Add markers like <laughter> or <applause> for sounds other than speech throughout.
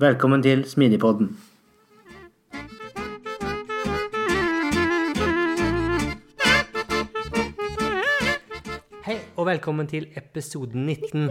Velkommen til Smidigpodden. Hei, og velkommen til episode 19.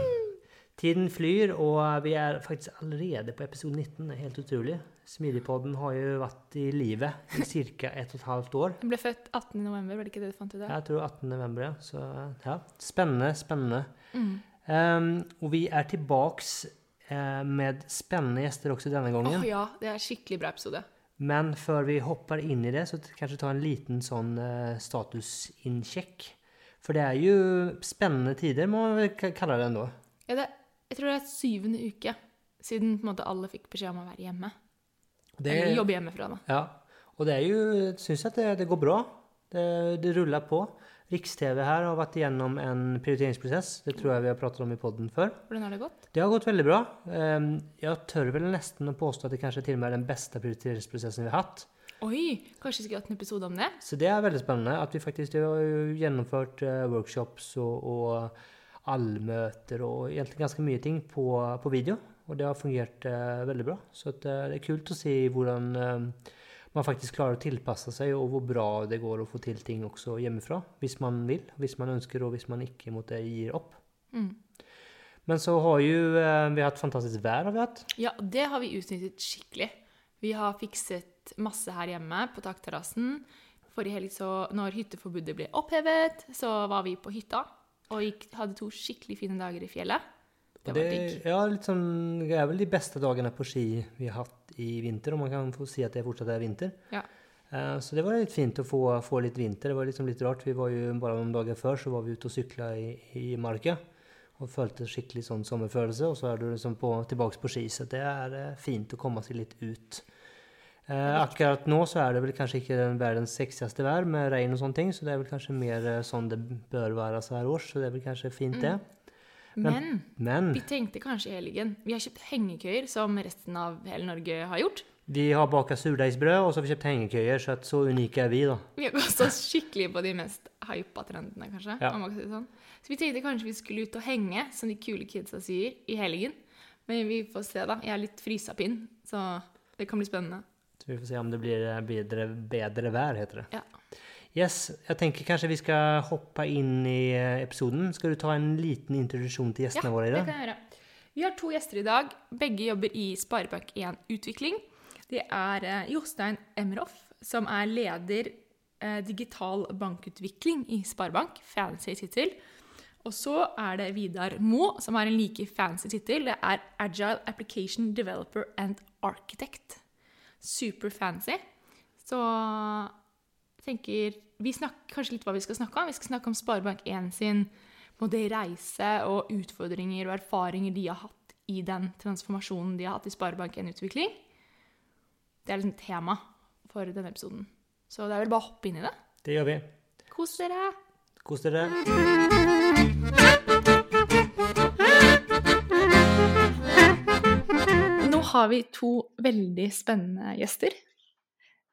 Tiden flyr, og vi er faktisk allerede på episode 19. Det er helt utrolig. Smidigpodden har jo vært i livet i ca. et og et halvt år. Den ble født 18. november, var det ikke det du fant ut av? Jeg tror 18.11., ja. Så ja, spennende, spennende. Mm. Um, og vi er tilbake uh, med spennende gjester også denne gangen. Oh, ja, det er skikkelig bra episode. Men før vi hopper inn i det, så kanskje ta en liten sånn uh, statusinnsjekk. For det er jo spennende tider, må vi kalle det ennå. Ja, det jeg tror det er syvende uke siden på en måte alle fikk beskjed om å være hjemme. Det, Eller jobbe hjemmefra, da. Ja. Og det er jo Syns at det, det, går bra. Det, det ruller på. Riks-TV her har vært igjennom en prioriteringsprosess. Det tror jeg vi har pratet om i poden før. Hvordan har det gått? Det har gått veldig bra. Ehm, jeg tør vel nesten å påstå at det kanskje til og med er den beste prioriteringsprosessen vi har hatt. Oi! Kanskje vi skal ha en episode om det? Så det er veldig spennende. At vi faktisk har gjennomført eh, workshops og, og allmøter og egentlig ganske mye ting på, på video. Og det har fungert eh, veldig bra. Så at, eh, det er kult å se hvordan man faktisk klarer å tilpasse seg, og hvor bra det går å få til ting også hjemmefra. Hvis man vil, hvis man ønsker, og hvis man ikke måtte, gir opp. Mm. Men så har jo eh, vi hatt fantastisk vær. har vi hatt. Ja, det har vi utnyttet skikkelig. Vi har fikset masse her hjemme på takterrassen. Forrige helg, så når hytteforbudet ble opphevet, så var vi på hytta og gikk, hadde to skikkelig fine dager i fjellet. Det, det, ja, litt sånn, det er vel de beste dagene på ski vi har hatt i vinter, og man kan få si at det fortsatt er vinter. Ja. Uh, så det var litt fint å få, få, litt vinter. Det var liksom litt rart. Vi var jo Bare noen dager før så var vi ute og sykla i, i marka og følte skikkelig sånn sommerfølelse. Og så er du liksom på, tilbake på ski, så det er uh, fint å komme seg litt ut. Eh, akkurat nå så er det vel kanskje ikke den verdens sexieste vær med regn og sånne ting, så det er vel kanskje mer eh, sånn det bør være så her års, så det er vel kanskje fint, det. Mm. Men, men, vi tenkte kanskje i helgen Vi har kjøpt hengekøyer, som resten av hele Norge har gjort. Vi har baka surdeigsbrød, og så har vi kjøpt hengekøyer, så så unike er vi, da. Vi har gått oss skikkelig på de mest hypa trendene, kanskje. Ja. Si sånn. Så vi tenkte kanskje vi skulle ut og henge, som de kule kidsa sier, i helgen. Men vi får se, da. Jeg er litt frysapinn, så det kan bli spennende. Så vi får se om det blir eh, bedre, bedre vær, heter det. Ja. Yes, jeg tenker kanskje vi skal hoppe inn i eh, episoden. Skal du ta en liten introduksjon til gjestene ja, våre i dag? Ja, det kan jeg gjøre. Vi har to gjester i dag. Begge jobber i Sparebank1 Utvikling. Det er eh, Jostein Emroff, som er leder eh, digital bankutvikling i Sparebank. Fancy tittel. Og så er det Vidar Mo, som har en like fancy tittel. Det er Agile Application Developer and Architect super fancy. Så tenker Vi snakker kanskje litt hva vi skal snakke om. Vi skal snakke om Sparebank1 sin både reise og utfordringer og erfaringer de har hatt i den transformasjonen de har hatt i Sparebank1-utvikling. Det er liksom tema for denne episoden. Så det er vel bare å hoppe inn i det. Det gjør vi. Kos dere. Kos dere. har vi to veldig spennende gjester.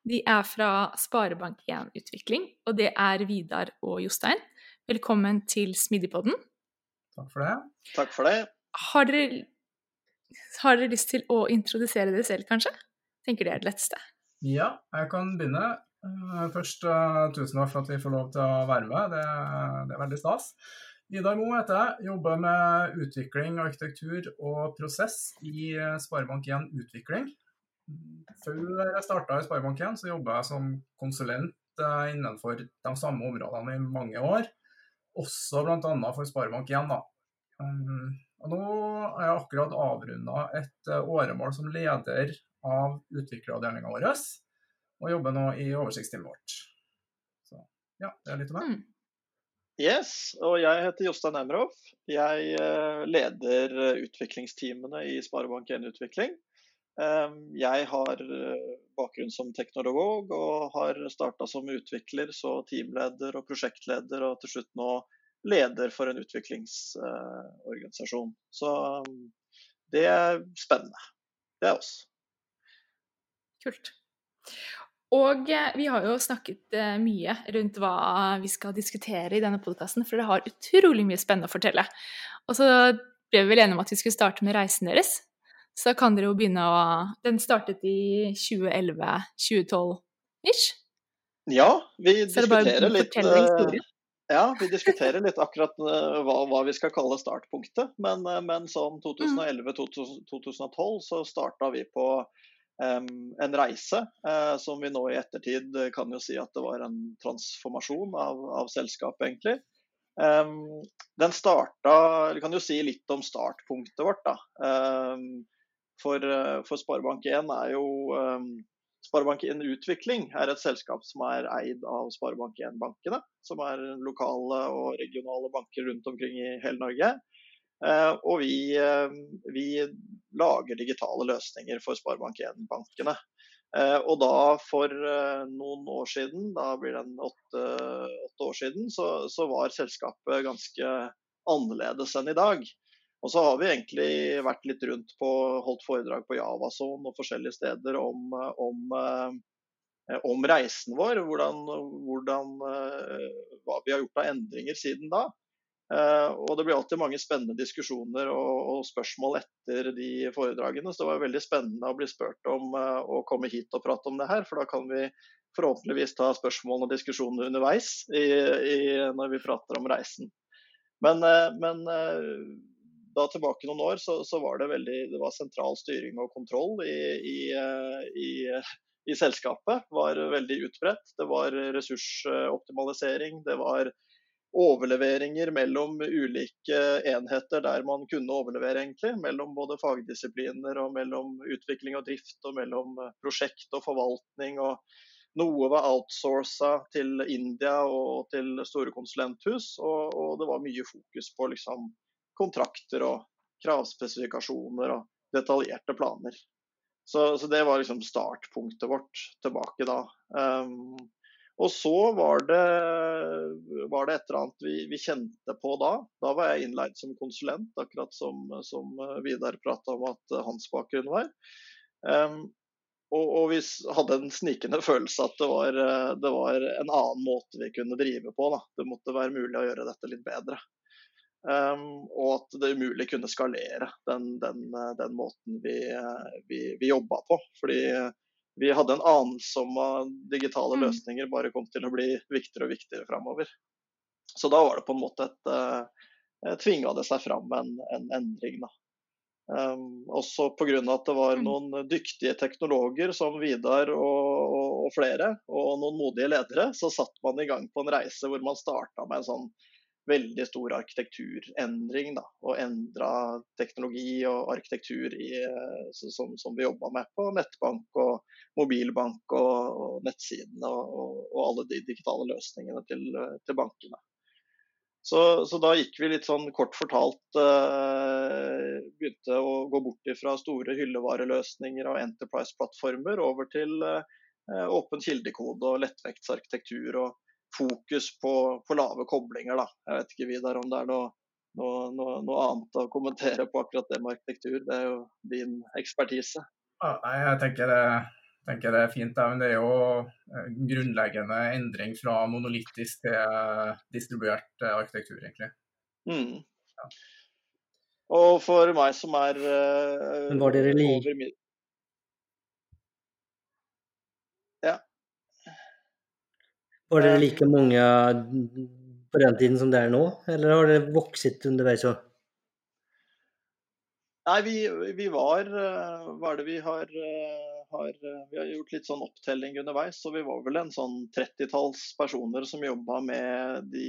De er fra Sparebank1 Utvikling, og det er Vidar og Jostein. Velkommen til Smidigpodden. Takk for det. Takk for det. Har dere, har dere lyst til å introdusere dere selv, kanskje? Tenker det er det letteste. Ja, jeg kan begynne. Eh, først, uh, tusen takk for at vi får lov til å være med. Det, det er veldig stas. Vidar Moe heter jeg. Jobber med utvikling, arkitektur og prosess i Sparebank1 Utvikling. Før jeg starta i Sparebank1, så jobba jeg som konsulent innenfor de samme områdene i mange år. Også bl.a. for Sparebank1. Um, og nå har jeg akkurat avrunda et uh, åremål som leder av utvikleravdelinga vår, og jobber nå i oversiktsteamet vårt. Så ja, det er litt om meg. Mm. Yes, og jeg heter Jostein Emroff. Jeg uh, leder utviklingsteamene i Sparebank1 Utvikling. Um, jeg har bakgrunn som teknolog og har starta som utvikler, så teamleder og prosjektleder, og til slutt nå leder for en utviklingsorganisasjon. Så um, det er spennende. Det er oss. Kult. Og eh, vi har jo snakket eh, mye rundt hva vi skal diskutere i denne podkasten, for det har utrolig mye spennende å fortelle. Og så ble vi vel enige om at vi skulle starte med reisen deres. Så da kan dere jo begynne å Den startet i 2011-2012-ish? Ja, vi diskuterer litt ja, vi diskuterer litt akkurat uh, hva, hva, vi skal kalle startpunktet. Men, uh, men sånn 2011-2012 så starta vi på um, en reise uh, som vi nå i ettertid kan jo si at det var en transformasjon av, av selskapet, egentlig. Um, den starta Vi kan jo si litt om startpunktet vårt, da. Um, for, for Sparebank1 er jo Sparebank1 Utvikling er et selskap som er eid av Sparebank1-bankene, som er lokale og regionale banker rundt omkring i hele Norge. Eh, og vi, eh, vi lager digitale løsninger for Sparebank1-bankene. Eh, og da for noen år siden, da blir det åtte, åtte år siden, så, så var selskapet ganske annerledes enn i dag. Og så har vi egentlig vært litt rundt på holdt foredrag på Javason og forskjellige steder om, om, eh, om reisen vår. Hvordan, hvordan, eh, hva vi har gjort av endringer siden da. Eh, og Det blir alltid mange spennende diskusjoner og, og, spørsmål etter de foredragene. Så det var veldig spennende å bli spurt om å komme hit og prate om det her. For da kan vi forhåpentligvis ta spørsmål og diskusjoner underveis i, i, når vi prater om reisen. Men, men da tilbake noen år så, så, var det veldig det var sentral styring og kontroll i, i, eh, i, i selskapet. var veldig utbredt. Det var ressursoptimalisering. Det var overleveringer mellom ulike enheter der man kunne overlevere, egentlig. Mellom både fagdisipliner og mellom utvikling og drift og mellom prosjekt og forvaltning. og noe var outsourca til India og til store konsulenthus, og, og det var mye fokus på liksom, kontrakter og kravspesifikasjoner og detaljerte planer. Så, så det var liksom startpunktet vårt tilbake da. Um, og så var det, var det et eller annet vi, vi, kjente på da. Da var jeg innleid som konsulent, akkurat som, som Vidar prata om at hans bakgrunn var. Um, og, og, vi hadde en snikende følelse at det var, det var, en annen måte vi kunne drive på. Da. Det måtte være mulig å gjøre dette litt bedre. Um, og at det umulig kunne skalere den, den, den måten vi, vi, vi jobba på. Fordi vi hadde en anelse om at digitale mm. løsninger bare kom til å bli viktigere og viktigere framover. Så da var det på en måte et uh, tvinga det seg fram en, en endring. da. Um, også pga. at det var mm. noen dyktige teknologer som Vidar og, og, og, flere, og noen modige ledere, så satte man i gang på en reise hvor man starta med en sånn veldig stor arkitekturendring. Da, og endra teknologi og arkitektur i, eh, som, som, vi jobba med på nettbank og mobilbank og, og nettsidene og, og, alle de digitale løsningene til, til bankene. Så, så, da gikk vi litt sånn kort fortalt eh, Begynte å gå bort fra store hyllevareløsninger og Enterprise-plattformer over til eh, åpen kildekode og lettvektsarkitektur og fokus på, på, lave koblinger. Da. Jeg vet ikke Vidar, om det er noe, noe, noe, noe, annet å kommentere på akkurat det med arkitektur. Det er jo din ekspertise. Ja, jeg tenker det, tenker det, er fint. men det er jo en grunnleggende endring fra monolittisk til distribuert arkitektur, egentlig. Mm. Ja. Og for meg som er uh, Var dere like Var dere like mange på den tiden som det er nå, eller har det vokst underveis òg? Nei, vi, vi, var Hva er det vi har har, vi har gjort litt sånn opptelling underveis. Så vi var vel en sånn 30-talls personer som jobba med de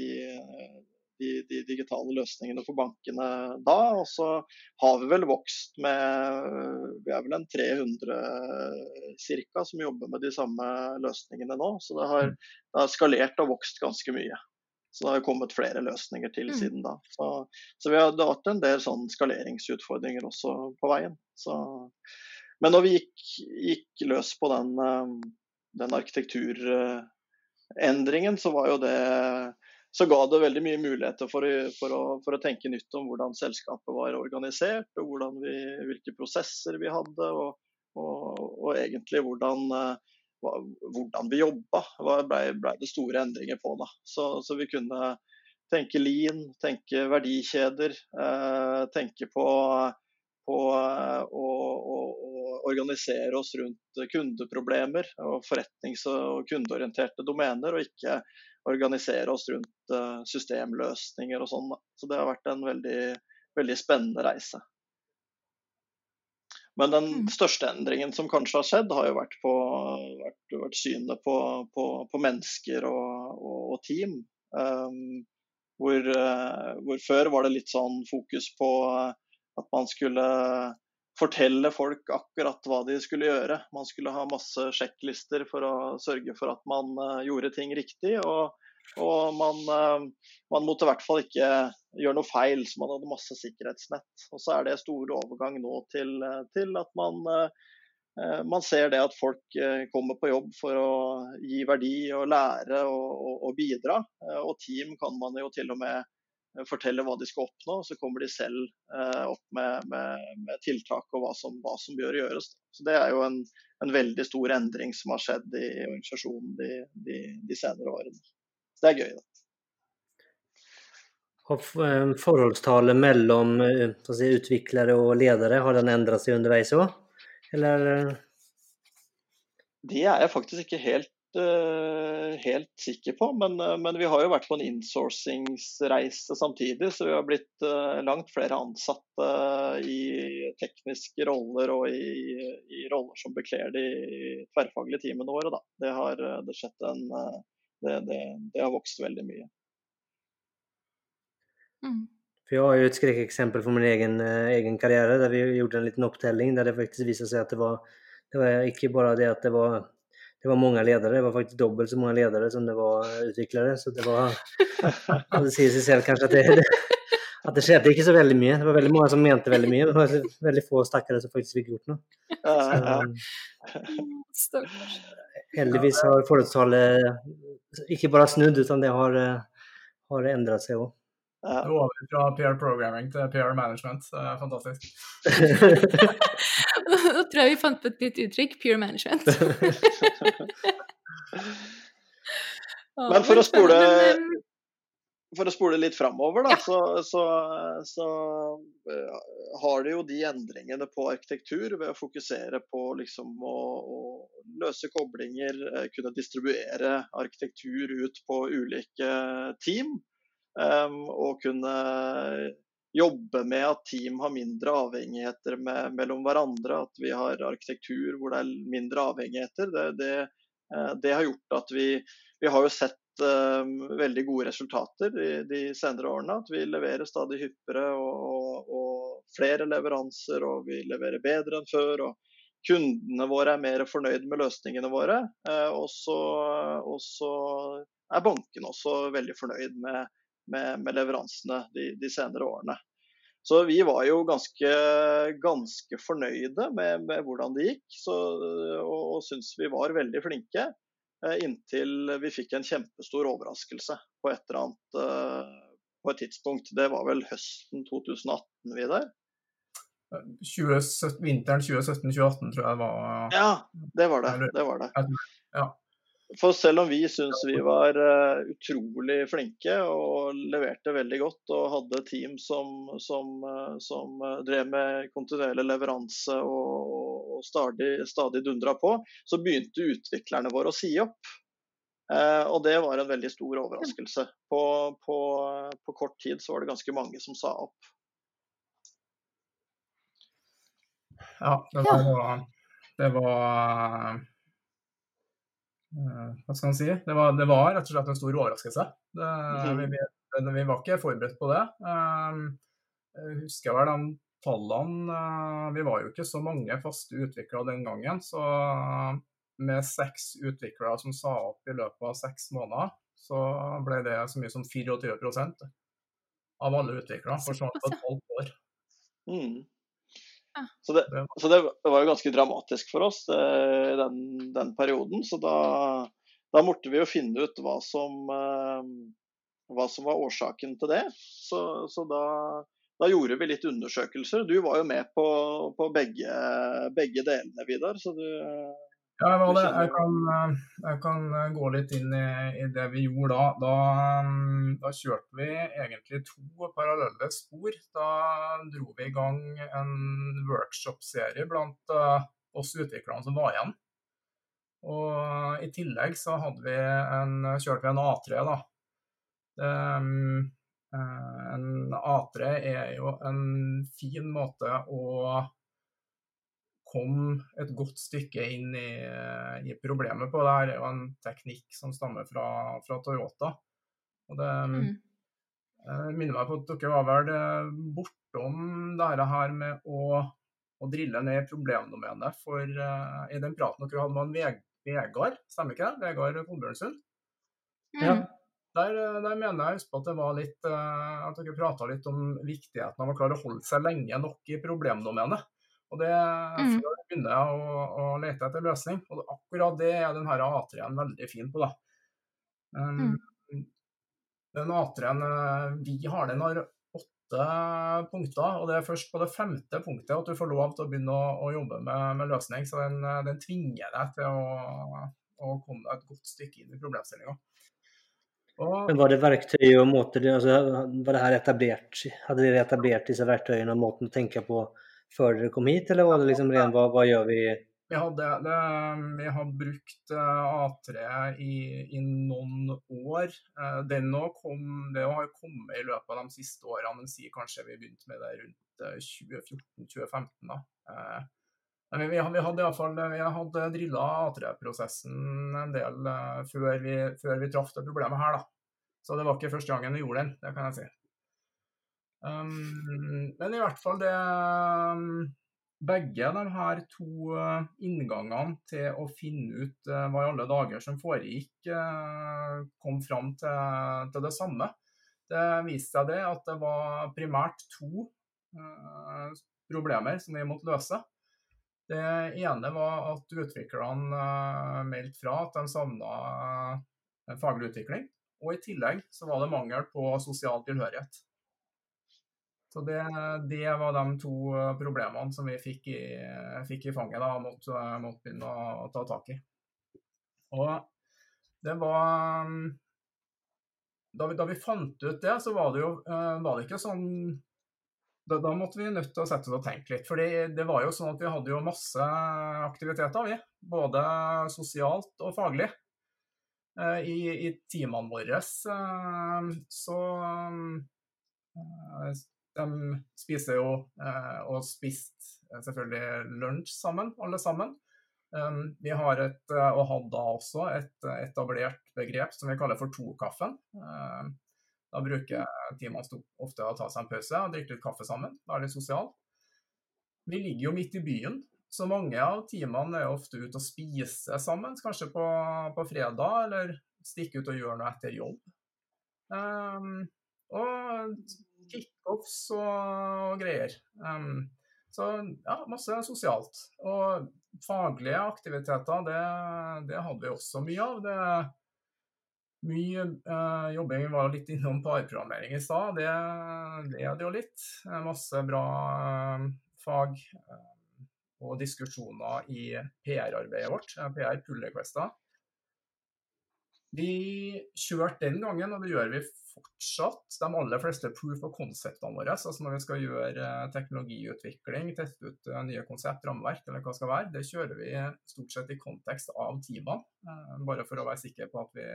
de, de, digitale løsningene for bankene da. Og så har vi vel vokst med Vi er vel en 300 ca. som jobber med de samme løsningene nå. Så det har, det har, skalert og vokst ganske mye. Så det har kommet flere løsninger til mm. siden da. Så, så vi har, hatt en del sånn skaleringsutfordringer også på veien. Så, men når vi gikk, gikk løs på den, den arkitekturendringen, så var jo det så ga det veldig mye muligheter for, for, å, for, å, tenke nytt om hvordan selskapet var organisert, og vi, hvilke prosesser vi hadde, og, og, og egentlig hvordan, hva, hvordan, vi jobba. ble, ble det store endringer på. Da. Så, så vi kunne tenke lean, tenke verdikjeder, eh, tenke på, på eh, å, å, å, organisere oss rundt kundeproblemer og forretnings- og kundeorienterte domener, og ikke organisere oss rundt uh, systemløsninger og sånn. Så det har vært en veldig, veldig spennende reise. Men den mm. største endringen som kanskje har skjedd, har jo vært, på, vært, vært synet på, på, på, mennesker og, og, og team. Um, hvor, uh, hvor, før var det litt sånn fokus på at man skulle fortelle folk akkurat hva de skulle gjøre. Man skulle ha masse sjekklister for å sørge for at man uh, gjorde ting riktig. Og, og man, uh, man, måtte i hvert fall ikke gjøre noe feil, så man hadde masse sikkerhetsnett. Og så er det stor overgang nå til, uh, til at man, man ser det at folk kommer på jobb for å gi verdi og lære og, og, og bidra. Og team kan man jo til og med fortelle hva de skal oppnå. Så kommer de selv eh, opp med, med, med, tiltak og hva som, hva som, bør gjøres. Så Det er jo en, en, veldig stor endring som har skjedd i organisasjonen de, de, de senere årene. Så det er gøy. da. Forholdstallet mellom eh, si, utviklere og ledere har den endret seg underveis òg, eller? Det er jeg faktisk ikke helt Eh, helt sikker på, men, eh, men, vi har jo vært på en insourcingsreise samtidig. Så vi har blitt uh, langt flere ansatte i tekniske roller og i, i roller som bekler de tverrfaglige teamene våre. Da. Det har det en det, det, det, har vokst veldig mye. Mm. For jeg har jo et skrekkeksempel fra min egen, egen, karriere der vi gjorde en liten opptelling der det faktisk viste seg at det var, det var ikke bare det at det var det var mange ledere. Det var faktisk dobbelt så mange ledere som det var utviklere. Så det var <laughs> Det sier seg selv kanskje at det, at det skjedde ikke så veldig mye. Det var veldig mange som mente veldig mye, men det var veldig få stakkare som faktisk fikk gjort noe. Så, heldigvis har forholdstallet ikke bare snudd, utan det har, har endret seg òg. Ja. Over fra PR programming til PR management. Fantastisk. Nå tror jeg vi fant på et nytt uttrykk. Pure management. <laughs> Men for å spole for å spole litt framover, da, ja. så, så, så uh, har de jo de endringene på arkitektur ved å fokusere på liksom å, å løse koblinger, uh, kunne distribuere arkitektur ut på ulike team. Um, og kunne jobbe med at team har mindre avhengigheter med, mellom hverandre. At vi har arkitektur hvor det er mindre avhengigheter. Det, det, eh, det har gjort at vi, vi har jo sett um, veldig gode resultater de, de, senere årene. At vi leverer stadig hyppigere og, og, og flere leveranser, og vi leverer bedre enn før. og Kundene våre er mer fornøyd med løsningene våre. Eh, og så er bankene også veldig fornøyd med, med, med leveransene de, de, senere årene. Så vi var jo ganske, ganske fornøyde med, med, hvordan det gikk, så, og, og syntes vi var veldig flinke. Eh, inntil vi fikk en kjempestor overraskelse på et eller annet uh, på et tidspunkt. Det var vel høsten 2018 vi der. 20, vinteren 2017-2018 tror jeg var Ja, det var det. det, var det. Ja. For selv om vi syns vi var uh, utrolig flinke og leverte veldig godt og hadde team som, som, uh, som uh, drev med kontinuerlig leveranse og, og stadig, stadig dundra på, så begynte utviklerne våre å si opp. og det var en veldig stor overraskelse. På, på, på kort tid så var det ganske mange som sa opp. Ja, det var, det var Hva skal man si? Det var, det var, rett og slett en stor overraskelse. Det, mhm. vi, vi, vi, var ikke forberedt på det. Jeg husker vel de tallene Vi var jo ikke så mange faste utviklere den gangen. Så med seks utviklere som sa opp i løpet av seks måneder, så ble det så mye som 24% av alle utviklere forsvant på <laughs> tolv år. Mm. Så, det, så det, var jo ganske dramatisk for oss eh, den, den, perioden. Så da, da, måtte vi jo finne ut hva som, eh, hva som var årsaken til det. Så, så da, da, gjorde vi litt undersøkelser. Du var jo med på, på begge, begge delene, Vidar. Så du, ja, det. Jeg kan, jeg kan, gå litt inn i, i, det vi gjorde da. da. da. kjørte vi egentlig to parallelle spor. Da dro vi i gang en workshop-serie blant uh, oss utviklerne som var igjen. Og i tillegg så vi en, kjørte vi en A3, da. Det, uh, en A3 er jo en fin måte å kom et godt stykke inn i, i problemet på. Det her er jo en teknikk som stammer fra, fra Toyota. Og det mm. eh, minner meg på at dere var vel eh, bortom det her med å, å drille ned problemdomenet for uh, i den praten dere hadde med Veg Vegard, stemmer ikke det? Vegard Kolbjørnsund? Mm. Ja. Der, der, mener jeg husk på at det var litt, at dere prata litt om viktigheten av å klare å holde seg lenge nok i problemdomenet. Og det mm. Begynner jeg å, å, lete etter løsning. Og akkurat det er denne A3-en veldig fin på. da. Um, mm. Den A3-en eh, vi har, den har åtte punkter, og det er først på det femte punktet at du får lov til å begynne å, å jobbe med, med, løsning. Så den, eh, den, tvinger deg til å, å komme deg et godt stykke inn i problemstillinga. Men var det verktøy og måter altså, Var det her etablert? Hadde dere etablert disse verktøyene og måten å tenke på før dere kom hit, eller var det liksom ren hva, hva gjør vi? Vi hadde, det, vi har brukt eh, A3 i, i, noen år. Eh, den kom, det har kommet i løpet av de siste årene, men sier kanskje vi begynte med det rundt 2014-2015. Eh, da. Men vi, vi hadde iallfall drilla A3-prosessen en del før vi, før vi traff det problemet her. da. Så det var ikke første gangen vi gjorde den, det kan jeg si. Um, men i hvert fall det um, Begge de her to uh, inngangene til å finne ut uh, hva i alle dager som foregikk, uh, kom fram til, til, det samme. Det viste seg det at det var primært to problemer som vi måtte løse. Det ene var at utviklerne meldte fra at de savna faglig utvikling. Og i tillegg så var det mangel på sosial tilhørighet. Så det, det, var de to eh, problemene som vi fikk i, fikk i fanget da, og måtte, eh, måtte, begynne å ta tak i. Og det var Da vi, da vi fant ut det, så var det jo eh, var det ikke sånn da, da, måtte vi nødt til å sette oss og tenke litt. For det var jo sånn at vi hadde jo masse aktiviteter, vi. Både sosialt og faglig. I, i timene våre så de spiser jo eh, og spist eh, selvfølgelig lunsj sammen, alle sammen. Um, vi har et, eh, og hadde da også et etablert begrep som vi kaller for to-kaffen. da bruker teamene ofte å ta seg en pause og drikke litt kaffe sammen. Da er det sosialt. Vi ligger jo midt i byen, så mange av teamene er ofte ute og spiser sammen. Kanskje på, på fredag, eller stikke ut og gjøre noe etter jobb. Um, og kickoffs og greier. Um, så ja, masse sosialt. Og faglige aktiviteter, det, det hadde vi også mye av. Det, mye uh, jobbing var litt innom parprogrammering i stad. Det, det er det jo litt. Masse bra uh, fag uh, og diskusjoner i PR-arbeidet vårt. PR Pullequesta. Vi kjørte den gangen, og det gjør vi fortsatt de aller fleste proof of conceptene våre. Altså når vi skal gjøre eh, teknologiutvikling, teste ut eh, nye konsept, rammeverk eller hva det skal være, det kjører vi stort sett i kontekst av teamene. Eh, bare for å være sikre på at vi,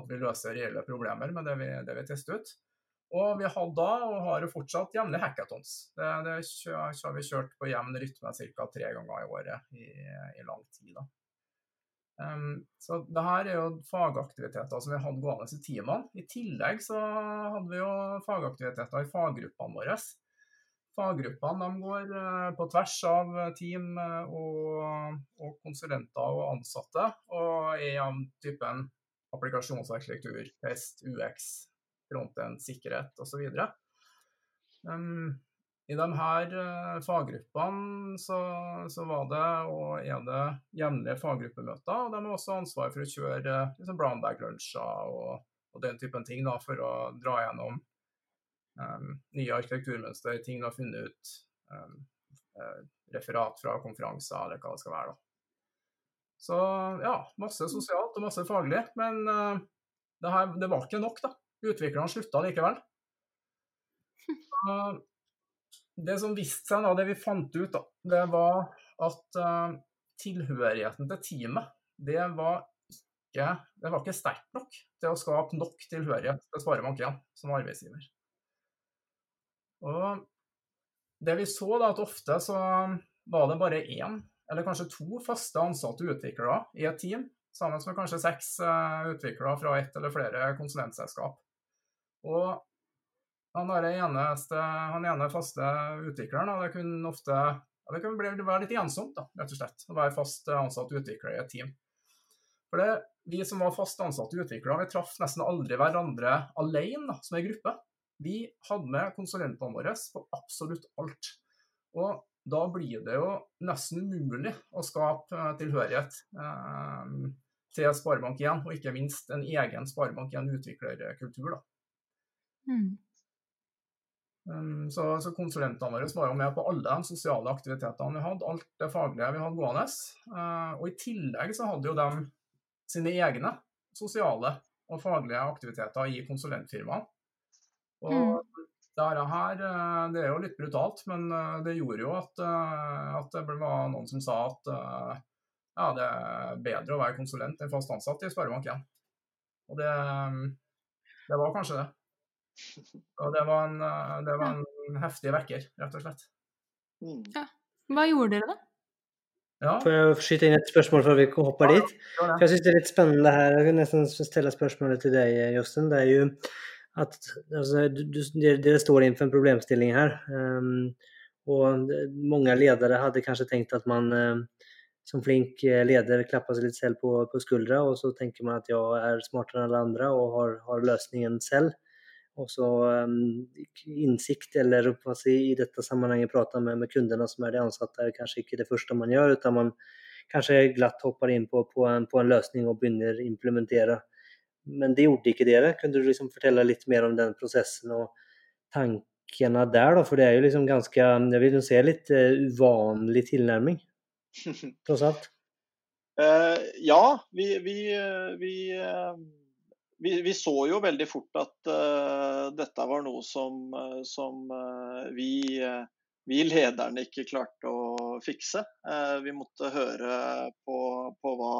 at vi løser reelle problemer med det vi, det vi tester ut. Og vi hadde da, og har jo fortsatt, jevnlig hackathons. Det, det har vi kjørt på jevn rytme ca. tre ganger i året i, i lang tid. da. Um, så det her er jo fagaktiviteter som vi hadde gående i timene. I tillegg så hadde vi jo fagaktiviteter i faggruppene våre. Faggruppene går uh, på tvers av team uh, og, og, konsulenter og ansatte, og er av typen applikasjonsarkitektur, test, UX, frontend, sikkerhet osv. Um, I de her uh, faggruppene så, så, var det og er det jevnlige faggruppemøter. og De har også ansvar for å kjøre liksom brown bag-lunsjer og, og, den typen ting da, for å dra gjennom um, nye arkitekturmønster, ting de har funnet ut. Um, referat fra konferanser eller hva det skal være. da. Så ja, masse sosialt og masse faglig. Men uh, det, her, det var ikke nok, da. Utviklerne slutta likevel. <laughs> Uh, det som viste seg, da, det vi fant ut, da, det var at uh, tilhørigheten til teamet, det var ikke, det var ikke sterkt nok til å skape nok tilhørighet til Sparebank1 som arbeidsgiver. Og det vi så, da, at ofte så var det bare én eller kanskje to faste ansatte utviklere i et team, sammen med kanskje seks uh, utviklere fra ett eller flere konsulentselskap. Og han, eneste, han ene faste utvikleren, og det kunne ofte det kan være litt ensomt, da, rett og slett, å være fast ansatt utvikler i et team. For det, Vi som var fast ansatte utviklere, vi traff nesten aldri hverandre alene da, som en gruppe. Vi hadde med konsulentene våre på absolutt alt. Og da blir det jo nesten umulig å skape eh, tilhørighet eh, til Sparebank1, og ikke minst en egen Sparebank1-utviklerkultur. Mm. Um, så, så, konsulentene våre var jo med på alle de sosiale aktivitetene vi hadde, alt det faglige vi hadde gående. Uh, og i tillegg så hadde jo de sine egne sosiale og faglige aktiviteter i konsulentfirmaene. Og mm. Dette her, eh, det er jo litt brutalt, men eh, det gjorde jo at, eh, at det var noen som sa at ja, det er bedre å være konsulent enn fast ansatt i Sparebank1. Og det, det, var kanskje det. <laughs> Og det var en, det var en heftig vekker, rett og slett. Mm. Ja. Hva gjorde dere, da? Ja. Får jeg skyte inn et spørsmål før vi hopper dit? Jeg syns det er litt spennende her. Jeg kan nesten stille spørsmålet til deg, Josten. Det er jo at altså, du, det, står innenfor en problemstilling her. Um, og mange ledere hadde kanskje tenkt at man um, som flink leder klapper seg litt selv på, på skuldra og så tenker man at jeg er smartere enn alle andre og har, har selv själv. Och så um, insikt eller si, i dette sammenhenget prate med, med kundene som er de ansatte, er kanskje ikke det første man gjør. utan man kanskje glatt hopper in på, på, en, på en løsning og begynner å implementere. men det gjorde ikke dere. Kunne du liksom fortelle litt mer om den prosessen og tankene der? Da? For det er jo liksom ganske Jeg vil jo se litt uh, uvanlig tilnærming, <laughs> tross alt. Uh, ja, vi, vi, vi, uh, vi, så jo veldig fort at dette var noe som, som vi vi lederne ikke klarte å fikse. Eh, vi måtte høre på, på hva,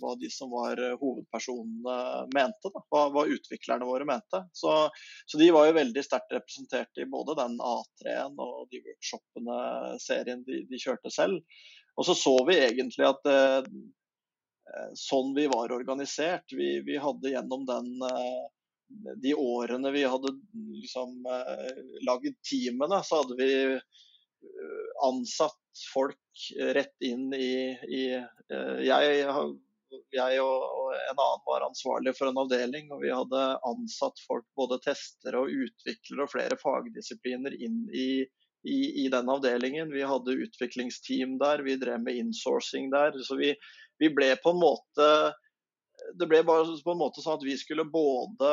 hva, de som var hovedpersonene mente. Hva, hva, utviklerne våre mente. Så, så, de var jo veldig sterkt representert i både den A3-en og de workshopene serien de, de, kjørte selv. Og så så vi egentlig at eh, sånn vi var organisert, vi, vi hadde gjennom den eh, de årene vi hadde liksom, eh, lagd teamene, så hadde vi eh, ansatt folk rett inn i, i eh, jeg, jeg, og en annen var ansvarlig for en avdeling, og vi hadde ansatt folk, både testere og utviklere og flere fagdisipliner inn i, i, i den avdelingen. Vi hadde utviklingsteam der, vi drev med insourcing der. Så vi, vi ble på en måte det ble bare på en måte sånn at vi skulle både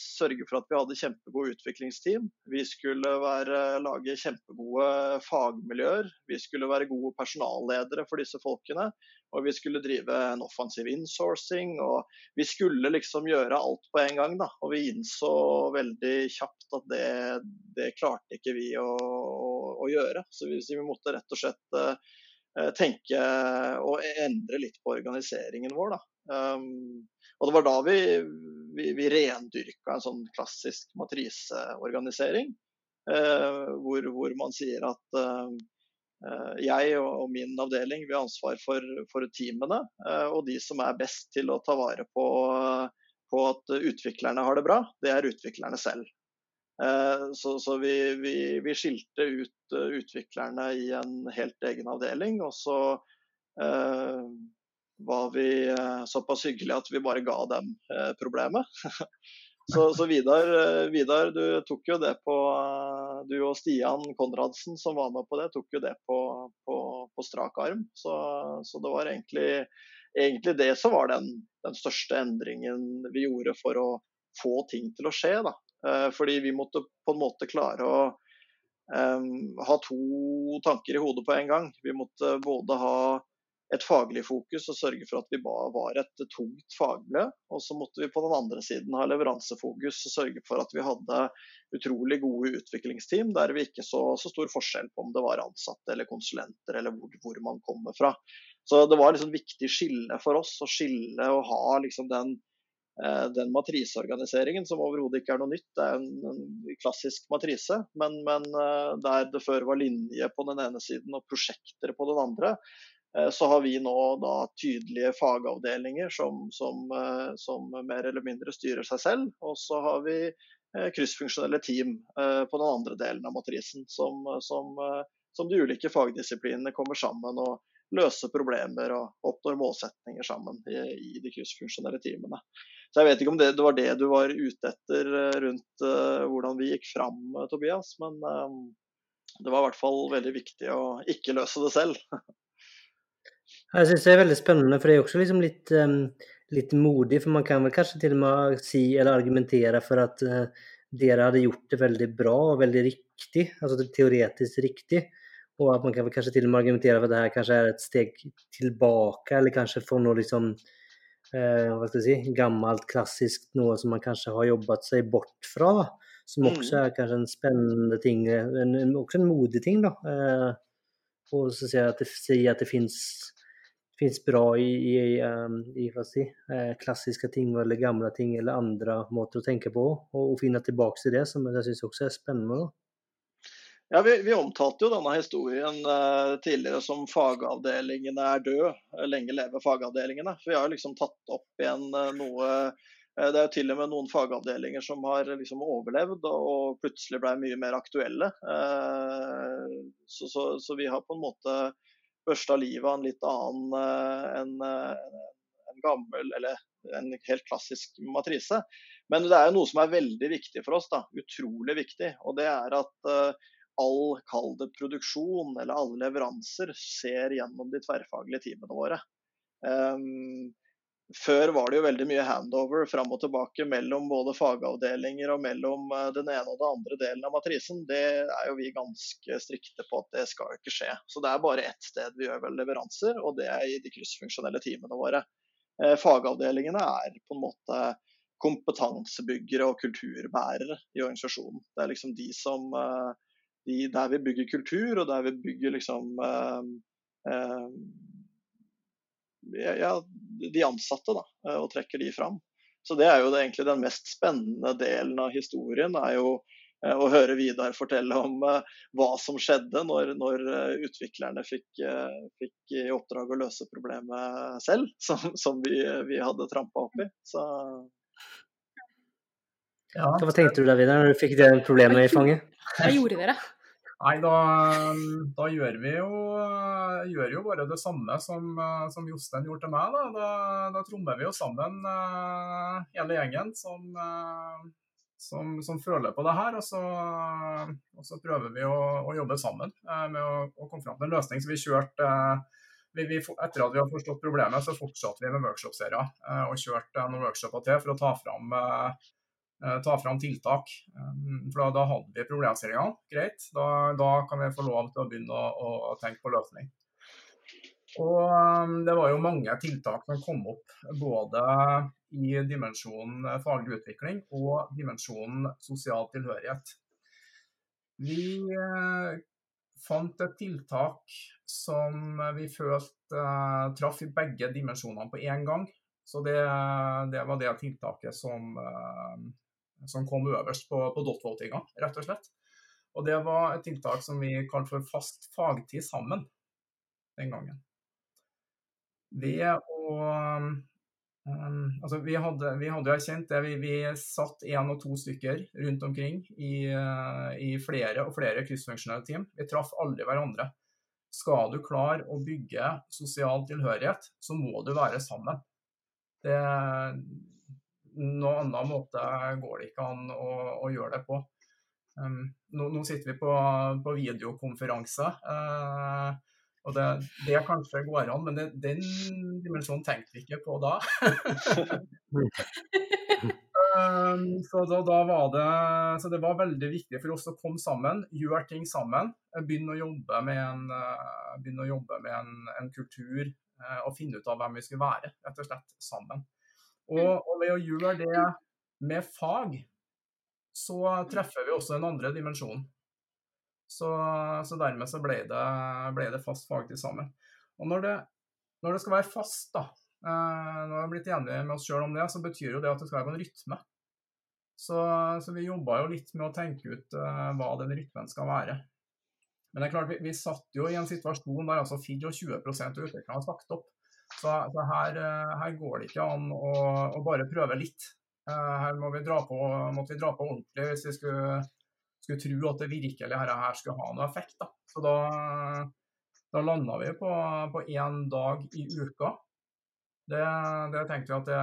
sørge for at vi hadde kjempegode utviklingsteam, vi skulle være, lage kjempegode fagmiljøer, vi skulle være gode personalledere for disse folkene, og vi skulle drive en offensiv insourcing. og Vi skulle liksom gjøre alt på en gang. da, Og vi innså veldig kjapt at det, det klarte ikke vi å, å, å gjøre. Så vi, vi, måtte rett og slett uh, tenke og endre litt på organiseringen vår. da. Um, og det var da vi, vi, vi rendyrka en sånn klassisk matriseorganisering. Hvor, hvor, man sier at jeg og min avdeling vi har ansvar for, for teamene og de som er best til å ta vare på, på at utviklerne har det bra, det er utviklerne selv. Så, så vi, vi, skilte ut utviklerne i en helt egen avdeling. Og så var vi eh, såpass hyggelige at vi bare ga dem eh, problemet. <laughs> så, så Vidar, eh, Vidar, du tok jo det på Du og Stian Konradsen som var med på det, tok jo det på, på, på strak arm. Så, så, det var egentlig, egentlig det som var den, den, største endringen vi gjorde for å få ting til å skje. Da. Fordi vi måtte på en måte klare å um, ha to tanker i hodet på en gang. Vi måtte både ha et faglig fokus og sørge for at vi var et tungt fagmiljø. Og så måtte vi på den andre siden ha leveransefokus og sørge for at vi hadde utrolig gode utviklingsteam der vi ikke så, så stor forskjell på om det var ansatte eller konsulenter eller hvor, hvor man kommer fra. Så det var liksom viktig skille for oss å skille og ha liksom den, eh, den matriseorganiseringen, som overhodet ikke er noe nytt. Det er en, en klassisk matrise, men, men, eh, der det før var linje på den ene siden og prosjekter på den andre, så har vi nå da tydelige fagavdelinger som, som, eh, som, mer eller mindre styrer seg selv. Og så har vi eh, kryssfunksjonelle team på den andre delen av matrisen, som, som, som de ulike fagdisiplinene kommer sammen og løser problemer og oppnår målsetninger sammen i, i de kryssfunksjonelle teamene. Så Jeg vet ikke om det, det, var det du var ute etter rundt hvordan vi gikk fram, Tobias. Men det var i hvert fall veldig viktig å ikke løse det selv. <laughs> Jeg syns det er veldig spennende, for det er også liksom litt, um, litt modig. For man kan vel kanskje til og med si eller argumentere for at uh, dere hadde gjort det veldig bra og veldig riktig, altså teoretisk riktig. Og at man kan vel kanskje til og med argumentere for at det her kanskje er et steg tilbake, eller kanskje for noe liksom uh, hva skal jeg si, gammelt, klassisk, noe som man kanskje har jobbet seg bort fra. Som også mm. er kanskje en spennende ting, en, også en modig ting, da. Uh, og så sier at det, at det fins finns bra i, i, ehm, i vad si, eh, klassiska ting eller gamle ting eller andre måter å tenke på. Og, finne tilbake til det, som jeg syns også er spennende. Ja, vi, vi, omtalte jo denne historien uh, tidligere som 'fagavdelingene er død'. Lenge leve fagavdelingene. For vi har liksom tatt opp igjen uh, noe uh, Det er jo til og med noen fagavdelinger som har liksom overlevd og, og plutselig ble mye mer aktuelle. Så, så, så, vi har på en måte børsta livet av en litt annen enn en, eh, gammel, eller en helt klassisk matrise. Men det er jo noe som er veldig viktig for oss, da, utrolig viktig. Og det er at uh, all kall det produksjon eller alle leveranser ser gjennom de tverrfaglige teamene våre. Um, før var det jo veldig mye handover fram og tilbake mellom både fagavdelinger og mellom eh, den ene og den andre delen av matrisen. Det er jo vi ganske strikte på at det skal jo ikke skje. Så det er bare ett sted vi gjør vel leveranser, og det er i de kryssfunksjonelle teamene våre. Eh, fagavdelingene er på en måte kompetansebyggere og kulturbærere i organisasjonen. Det er liksom de som eh, de, Der vi bygger kultur, og der vi bygger liksom ja, de ansatte, da, eh, og trekker de fram. Så det er jo det, egentlig den mest spennende delen av historien. er jo eh, å høre Vidar fortelle om uh, hva som skjedde når, når uh, utviklerne fikk, uh, fikk, i oppdrag å løse problemet selv, <laughs> som, som vi, vi, hadde trampa opp i. Så... Ja. Hva tenkte du da, Vidar, når du fikk det problemet i fanget? Hva gjorde dere? Nei, da, da, gjør vi jo, gjør jo bare det samme som, som Jostein gjorde til meg. Da, da, da trommer vi jo sammen uh, hele gjengen som, uh, som, som, føler på det her. Og så, og så prøver vi å, å jobbe sammen uh, med å, å, komme fram til en løsning. Så vi kjørte vi, vi, Etter at vi har forstått problemet, så fortsatte vi med workshop-serier og kjørte noen workshoper til for å ta fram ta fram tiltak. Eh, for da, da hadde vi problemstillingene. Greit, da, da, kan vi få lov til å begynne å, å tenke på løsning. Og eh, det var jo mange tiltak som kom opp, både i dimensjonen faglig utvikling og dimensjonen sosial tilhørighet. Vi fant et tiltak som vi følte traff i begge dimensjonene på én gang. Så det, det var det tiltaket som, som kom øverst på, på dot-votinga, rett og slett. Og det var et tiltak som vi kalte for fast fagtid sammen den gangen. Ved å um, Altså, vi hadde, vi hadde erkjent det. Vi, vi satt én og to stykker rundt omkring i, uh, i flere og flere kryssfunksjonelle team. Vi traff aldri hverandre. Skal du klare å bygge sosial tilhørighet, så må du være sammen. Det, noen annen måte går det ikke an å, å gjøre det på. Um, nå, nå, sitter vi på, på videokonferanse. Uh, og det, det, kanskje går an, men det, den dimensjonen tenkte vi ikke på da. um, <laughs> så, da, da var det, så det var veldig viktig for oss å komme sammen, gjøre ting sammen. Begynne å jobbe med en, uh, jobbe med en, en kultur uh, og finne ut av hvem vi skulle være, rett og slett sammen. Og, og ved å gjøre det med fag, så treffer vi også den andre dimensjonen. Så, så dermed så ble det, ble det fast fagtid sammen. Og når det, når det, skal være fast, da, eh, vi har blitt enige med oss sjøl om det, så betyr jo det at det skal være på en rytme. Så, så vi jobba jo litt med å tenke ut uh, hva den rytmen skal være. Men det er klart, vi, vi satt jo i en situasjon der altså 24 av utviklerne har sagt opp. Så, så her, uh, her, går det ikke an å, å bare prøve litt. Uh, her må vi dra på, måtte vi dra på ordentlig hvis vi skulle skulle tro at det virkelig her, her skulle ha noe effekt. Da. Så da, da landa vi på én dag i uka. Det, det tenkte vi at det,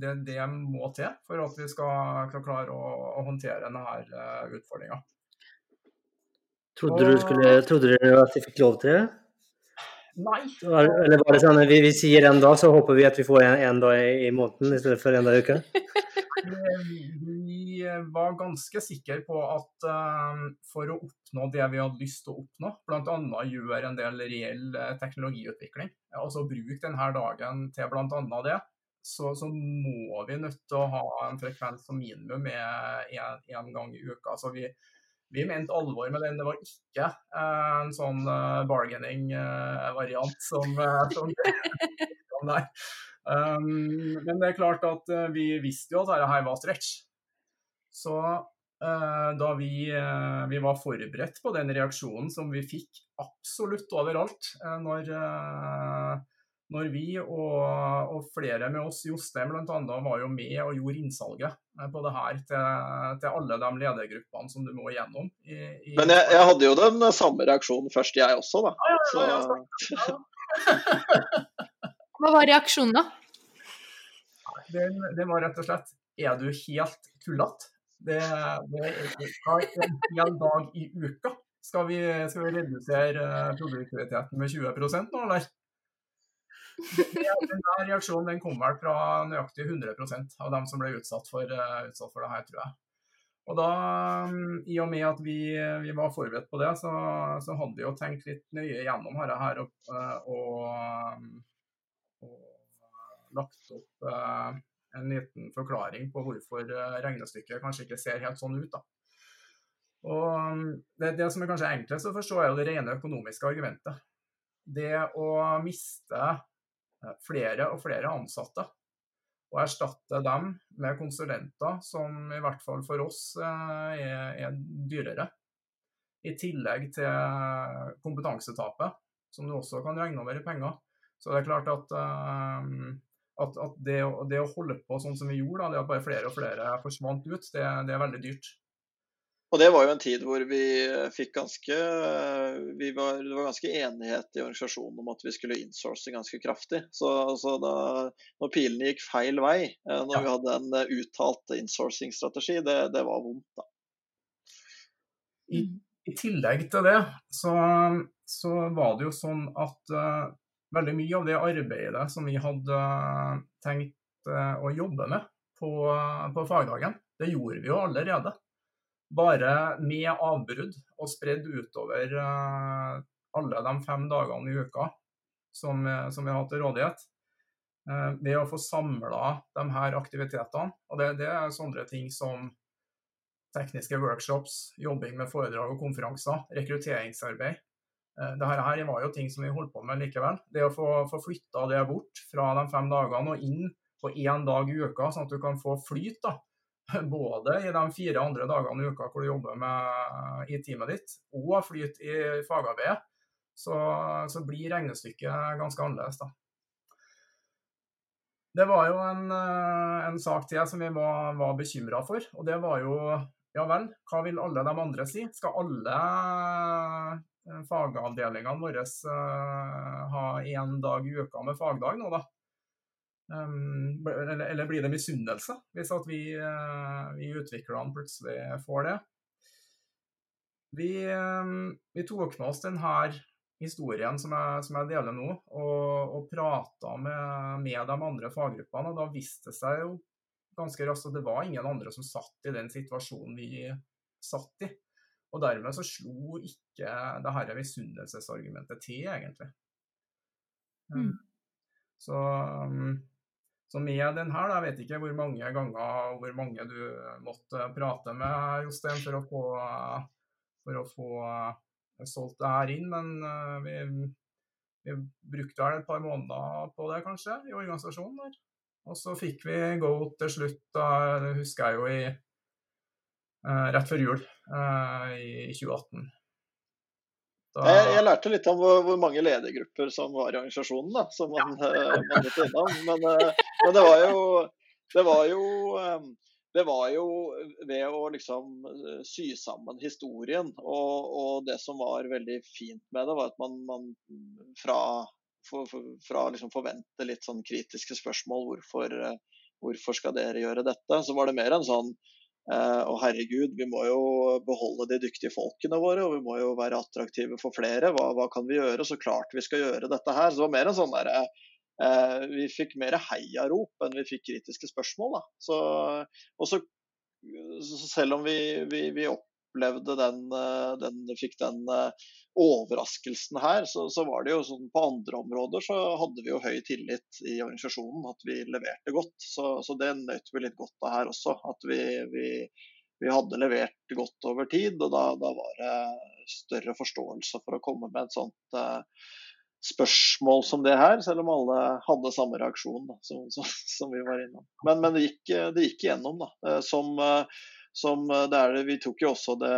det, det, må til for at vi skal, skal klare å, å, håndtere denne uh, utfordringa. Trodde, trodde dere at de fikk lov til det? Nei. Eller var det sånn at vi, vi sier en dag, så håper vi at vi får en, en dag i, i måneden i stedet for en dag i uka? Vi var ganske sikre på at um, for å oppnå det vi hadde lyst til å oppnå, bl.a. gjøre en del reell eh, teknologiutvikling, altså bruke denne dagen til bl.a. det, så, så, må vi nødt til å ha en frekvens som minimum én gang i uka. Så vi, vi mente alvor med den. Det var ikke eh, en sånn eh, bargaining-variant eh, som, <laughs> som der. Um, men det er klart at uh, vi visste jo at dette var stretch. Så uh, da vi, uh, vi, var forberedt på den reaksjonen som vi fikk absolutt overalt når når vi og, og, flere med oss, Jostein bl.a., var jo med og gjorde innsalget eh, på det her til, til alle de ledergruppene som du må igjennom. I, i Men jeg, jeg, hadde jo den samme reaksjonen først, jeg også, da. Ja, ja, ja, <laughs> Hva var reaksjonen, da? Den, den, var rett og slett Er du helt tullete? Det, det er en hel dag i uka. Skal vi, skal vi redusere eh, produktiviteten med 20% nå, eller? Den reaksjonen den kom vel fra nøyaktig 100 av dem som ble utsatt for, uh, utsatt for det her, tror jeg. Og da, I og med at vi, vi var forberedt på det, så, så, hadde vi jo tenkt litt nøye gjennom dette her og, uh, og, og lagt opp uh, en liten forklaring på hvorfor regnestykket kanskje ikke ser helt sånn ut. da. Og um, det, det som er kanskje enklest å forstå, er jo det rene økonomiske argumentet. Det å miste Eh, flere og flere ansatte. Og erstatte dem med konsulenter som i hvert fall for oss eh, er, er dyrere. I tillegg til kompetansetapet, som du også kan regne over i penger. Så det er klart at, eh, at, at det, det, å holde på sånn som vi gjorde, da, det at bare flere og flere forsvant ut, det, det er veldig dyrt. Og det var jo en tid hvor vi fikk ganske vi var, Det var ganske enighet i organisasjonen om at vi skulle insource ganske kraftig. Så, så da når pilene gikk feil vei, eh, når ja. vi hadde en eh, uttalt insourcing-strategi, det, det, var vondt, da. I, I, tillegg til det så, så, var det jo sånn at uh, veldig mye av det arbeidet som vi hadde tenkt uh, å jobbe med på, på fagdagen, det gjorde vi jo allerede bare med avbrudd og spredd utover uh, alle de fem dagene i uka som, eh, som vi har til rådighet. Det ved å få samla de her aktivitetene. Og det, det, er sånne ting som tekniske workshops, jobbing med foredrag og konferanser, rekrutteringsarbeid. Dette her var jo ting som vi holdt på med likevel. Det å få, få flytta det bort fra de fem dagene og inn på én dag i uka, sånn at du kan få flyt. da, <laughs> Både i de fire andre dagene i uka hvor du jobber med, i teamet ditt, og flyt i fagarbeidet, så, så blir regnestykket ganske annerledes. da. Det var jo en, eh, en sak til som vi var, var bekymra for, og det var jo ja vel, hva vil alle de andre si? Skal alle eh, fagavdelingene våre uh, ha én dag i uka med fagdag nå, da? Um, eller, eller, blir det misunnelse hvis at vi, uh, vi utviklerne plutselig får det? Vi, um, vi tok med oss denne historien som jeg, som jeg deler nå, og, og prata med, med, de andre faggruppene. og Da viste det seg jo ganske raskt at det var ingen andre som satt i den situasjonen vi satt i. Og dermed så slo ikke det her misunnelsesargumentet til, egentlig. Mm. Så um, så med den her, jeg vet ikke hvor mange ganger hvor mange du måtte prate med Jostein for å få, for å få eh, solgt det her inn, men eh, vi, vi brukte vel et par måneder på det, kanskje, i organisasjonen der. Og så fikk vi go til slutt, da husker jeg jo i eh, rett før jul i 2018. Da... Jeg, jeg, lærte litt om hvor, hvor, mange ledergrupper som var i organisasjonen, da, som man, ja. uh, man måtte innom. Men, uh, men, det var jo det var jo, um, det var jo ved å liksom sy sammen historien. Og, og, det som var veldig fint med det, var at man, man fra, for, for, fra liksom forvente litt sånn kritiske spørsmål hvorfor, hvorfor skal dere gjøre dette, så var det mer en sånn Eh, og herregud, vi må jo beholde de dyktige folkene våre, og vi må jo være attraktive for flere. Hva, hva kan vi gjøre? Så klart vi skal gjøre dette her. Så det var mer en sånn derre eh, Vi fikk mer heiarop enn vi fikk kritiske spørsmål. Da. Så, og så, selv om vi, vi, vi opplevde den, eh, den, fikk den eh, overraskelsen her, så, så, var det jo sånn på andre områder så hadde vi jo høy tillit i organisasjonen, at vi leverte godt. Så, så det nøt vi litt godt av her også. At vi, vi, vi hadde levert godt over tid, og da, da, var det større forståelse for å komme med et sånt uh, spørsmål som det her, selv om alle hadde samme reaksjon da, som, som, som, vi var innom. Men, men det, gikk, det, gikk, igjennom, da. Som, eh, som det er det, Vi tok jo også det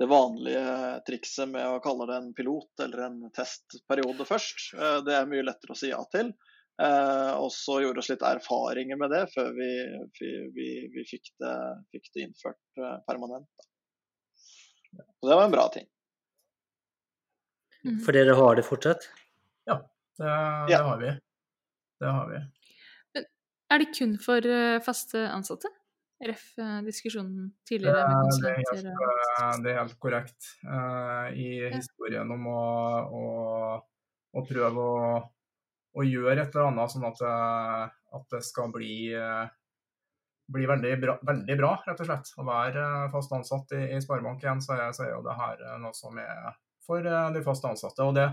det vanlige trikset med å kalle det en pilot eller en testperiode først. Eh, det er mye lettere å si ja til. Eh, og så gjorde oss litt erfaringer med det før vi, vi, vi fikk, det, fikk, det, innført eh, permanent. Så det var en bra ting. Mm. For dere har det fortsatt? Ja, det, det ja. har vi. Det har vi. Men er det kun for faste ansatte? Ref. Eh, diskusjonen tidligere med konsulenter? Det er helt, eh, det er helt korrekt. Uh, I historien om å, å, å prøve å, å, gjøre et eller annet sånn at, at det skal bli, bli veldig, bra, veldig, bra, rett og slett. Å være fast ansatt i, i Sparebank1, så, så, er jo det her noe som er for de fast ansatte. og det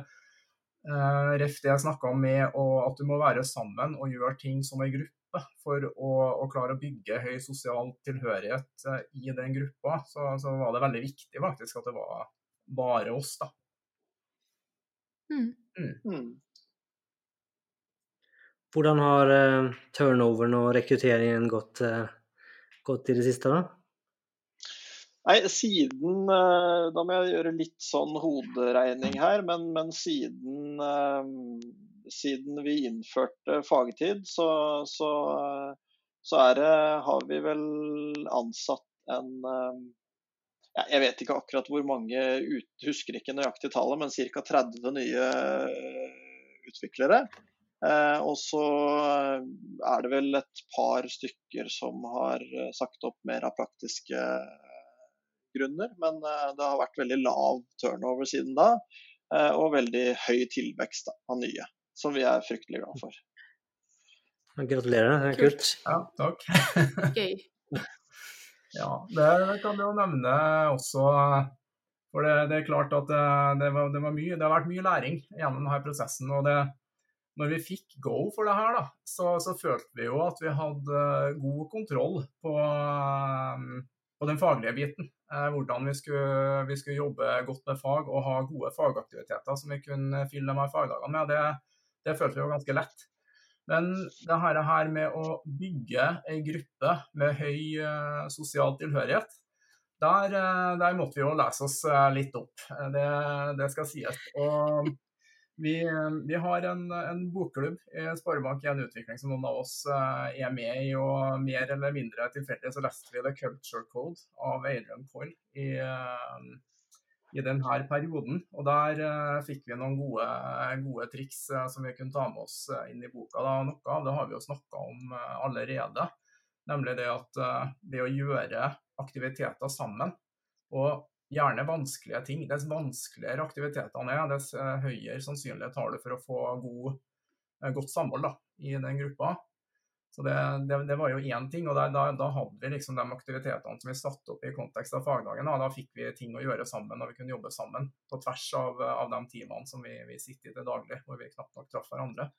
Ref det jeg snakka om med at du må være sammen og gjøre ting som en gruppe for å, å, klare å bygge høy sosial tilhørighet eh, i den gruppa, så, så, var det veldig viktig faktisk at det var bare oss, da. Mm. Mm. mm. Hvordan har uh, turnoveren og rekrutteringen gått, uh, gått i det siste, da? Nei, siden Da må jeg gjøre litt sånn hoderegning her, men, men siden siden vi innførte fagtid, så, så, så det, har vi vel ansatt en eh, ja, Jeg vet ikke akkurat hvor mange, ut, husker ikke nøyaktig tallet, men ca. 30 nye utviklere. Eh, og så er det vel et par stykker som har sagt opp mer av praktiske grunner. Men eh, det har vært veldig lav turnover siden da, eh, og veldig høy tilvekst av nye som vi er fryktelig glad for. Gratulerer, det er kult. Ja, takk. <laughs> Gøy. ja, det, kan du jo nevne også. For det, det er klart at det, det, var, det, var mye, det har vært mye læring gjennom denne prosessen. og det når vi fikk go for det her, da, så, så, følte vi jo at vi hadde god kontroll på, på den faglige biten. Eh, hvordan vi skulle, vi skulle, jobbe godt med fag og ha gode fagaktiviteter som vi kunne fylle de her fagdagene med. Det, det følte vi var ganske lett. Men det her med å bygge ei gruppe med høy uh, sosial tilhørighet, der, uh, der, måtte vi jo lese oss uh, litt opp. Det, det, skal sies. Og vi, vi har en, en, bokklubb i Sparebank1 Utvikling som noen av oss er med i. Og mer eller mindre tilfeldig så leste vi The Culture Code av Adrian Coyle i i denne perioden. Og der uh, fikk vi noen gode, gode triks uh, som vi kunne ta med oss uh, inn i boka. Da. Noe av det har vi jo snakka om allerede, nemlig det at det å gjøre aktiviteter sammen, og gjerne vanskelige ting, dess vanskeligere aktivitetene er, dess høyere sannsynlighet har du for å få god, godt samhold da, i den gruppa. Så det, det, det, var jo én ting. og da, da, da, hadde vi liksom de aktivitetene som vi satte opp i kontekst av fagdagen. Da, da fikk vi ting å gjøre sammen, og vi kunne jobbe sammen på tvers av, av de timene som vi, vi, sitter i til daglig, hvor vi knapt nok traff hverandre.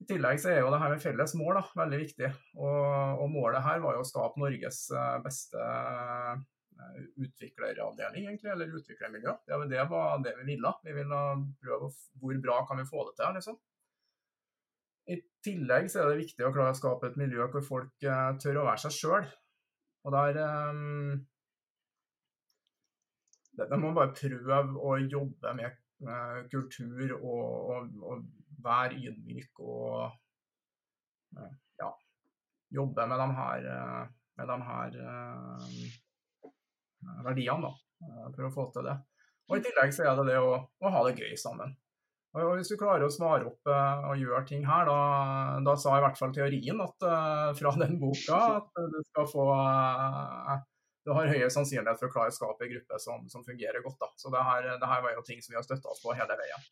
I tillegg så er jo det her med felles mål da, veldig viktig. Og, og målet her var jo å skape Norges eh, beste eh, utvikleravdeling, egentlig, eller utviklermiljø. Det, det var det vi ville. Vi ville prøve hvor bra kan vi få det til, liksom. I tillegg så er det viktig å klare å skape et miljø hvor folk uh, tør å være seg sjøl. Og der um, det, det må man bare prøve å jobbe med uh, kultur og, og, og, være ydmyk og uh, ja, jobbe med de her, med de her verdiene da, for å få til det. Og I tillegg så er det det å, å ha det gøy sammen. Og Hvis du klarer å svare opp uh, og gjøre ting her, da, da, sa i hvert fall teorien at, uh, fra den boka at du skal få uh, Du har høyere sannsynlighet for å klare å skape en gruppe som, som fungerer godt. Da. Så det her, det her, var jo ting som vi har støtta oss på hele veien.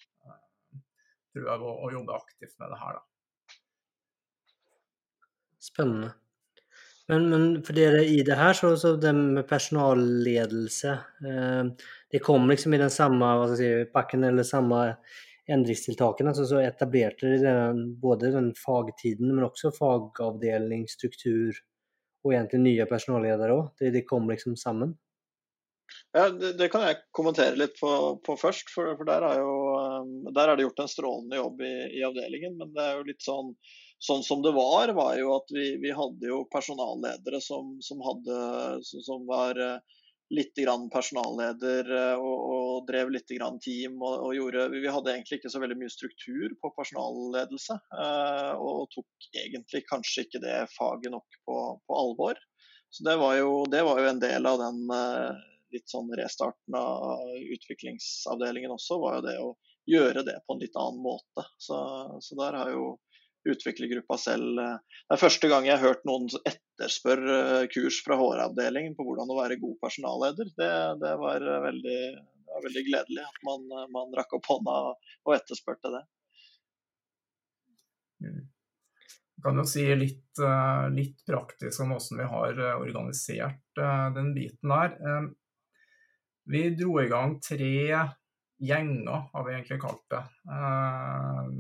Prøve å, å, jobbe aktivt med det her, da. Spennende. Men, men, for dere i det her, så, så det med personalledelse eh, Det kom liksom i den samme si, pakken eller samme endringstiltakene, så, så etablerte de både den fagtiden, men også fagavdeling, struktur og egentlig nye personalledere òg. De, de, kom liksom sammen. Ja, det, det, kan jeg kommentere litt på, på først. For, for der, er jo, um, der, er det gjort en strålende jobb i, i, avdelingen. Men det er jo litt sånn Sånn som det var, var jo at vi, vi hadde jo personalledere som, som, hadde, som var uh, litt grann personalleder eh, og, og drev litt grann team. Og, og, gjorde, vi hadde egentlig ikke så veldig mye struktur på personalledelse. Eh, og tok egentlig kanskje ikke det faget nok på, på alvor. Så det var, jo, det var, jo, en del av den eh, litt sånn restarten av utviklingsavdelingen også, var jo det å gjøre det på en litt annen måte. Så, så der har jo utviklergruppa selv. Eh, det er første gang jeg har hørt noen etterspørre eh, kurs fra HR-avdelingen på hvordan å være god personalleder. Det, det, var, veldig, det var, veldig, gledelig at man, man rakk opp hånda og etterspurte det. Mm. Kan jo si litt, eh, litt praktisk om hvordan vi har organisert den biten der. Vi dro i gang tre gjenger, har vi egentlig kalt det,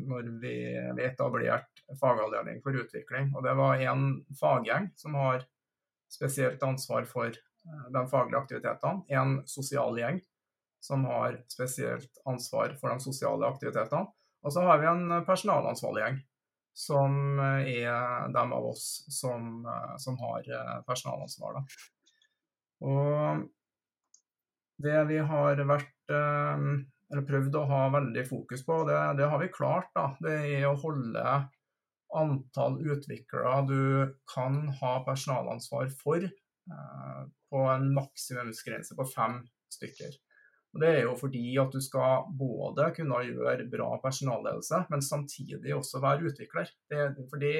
når vi, vi etablerte fagavdeling for utvikling. Og det var en faggjeng som har spesielt ansvar for eh, de faglige aktivitetene. En sosial gjeng som har spesielt ansvar for de sosiale aktivitetene. Og så har vi en personalansvarlig gjeng som er dem av oss som, eh, som har eh, personalansvar. Og det vi har vært prøvd å ha veldig fokus på, det, det har vi klart. da, Det er å holde antall utviklere du kan ha personalansvar for eh, på en maksimumsgrense på fem stykker. Og Det er jo fordi at du skal både kunne gjøre bra personalledelse, men samtidig også være utvikler. Det, for det,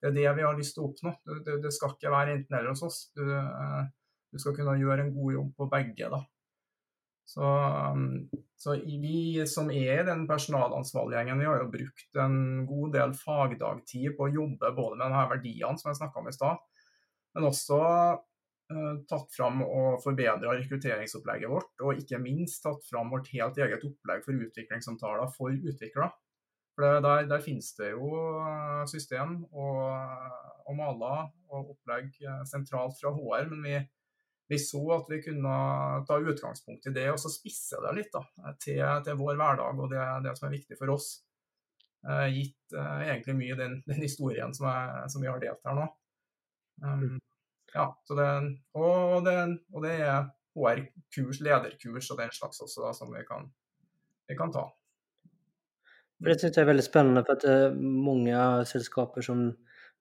det, er det vi har lyst til å oppnå. Det, det skal ikke være enten-eller hos oss. Du, eh, du, skal kunne gjøre en god jobb på begge. da. Så, um, så, vi som er i den personalansvarliggjengen, vi har jo brukt en god del fagdagtid på å jobbe både med denne verdiene som jeg snakka om i stad, men også uh, tatt fram og forbedra rekrutteringsopplegget vårt, og ikke minst tatt fram vårt helt eget opplegg for utviklingssamtaler for utviklere. For der, der, finnes det jo uh, system og, og maler og opplegg sentralt fra HR, men vi vi så at vi kunne ta utgangspunkt i det og så spisse det litt da, til, til vår hverdag og det, det, som er viktig for oss. gitt egentlig mye den, den historien som, er, som, vi har delt her nå. Um, ja, det, og, det, og det er HR-kurs, lederkurs og den slags også, da, som vi kan, vi kan ta. Det syns jeg er veldig spennende, for at det er mange selskaper som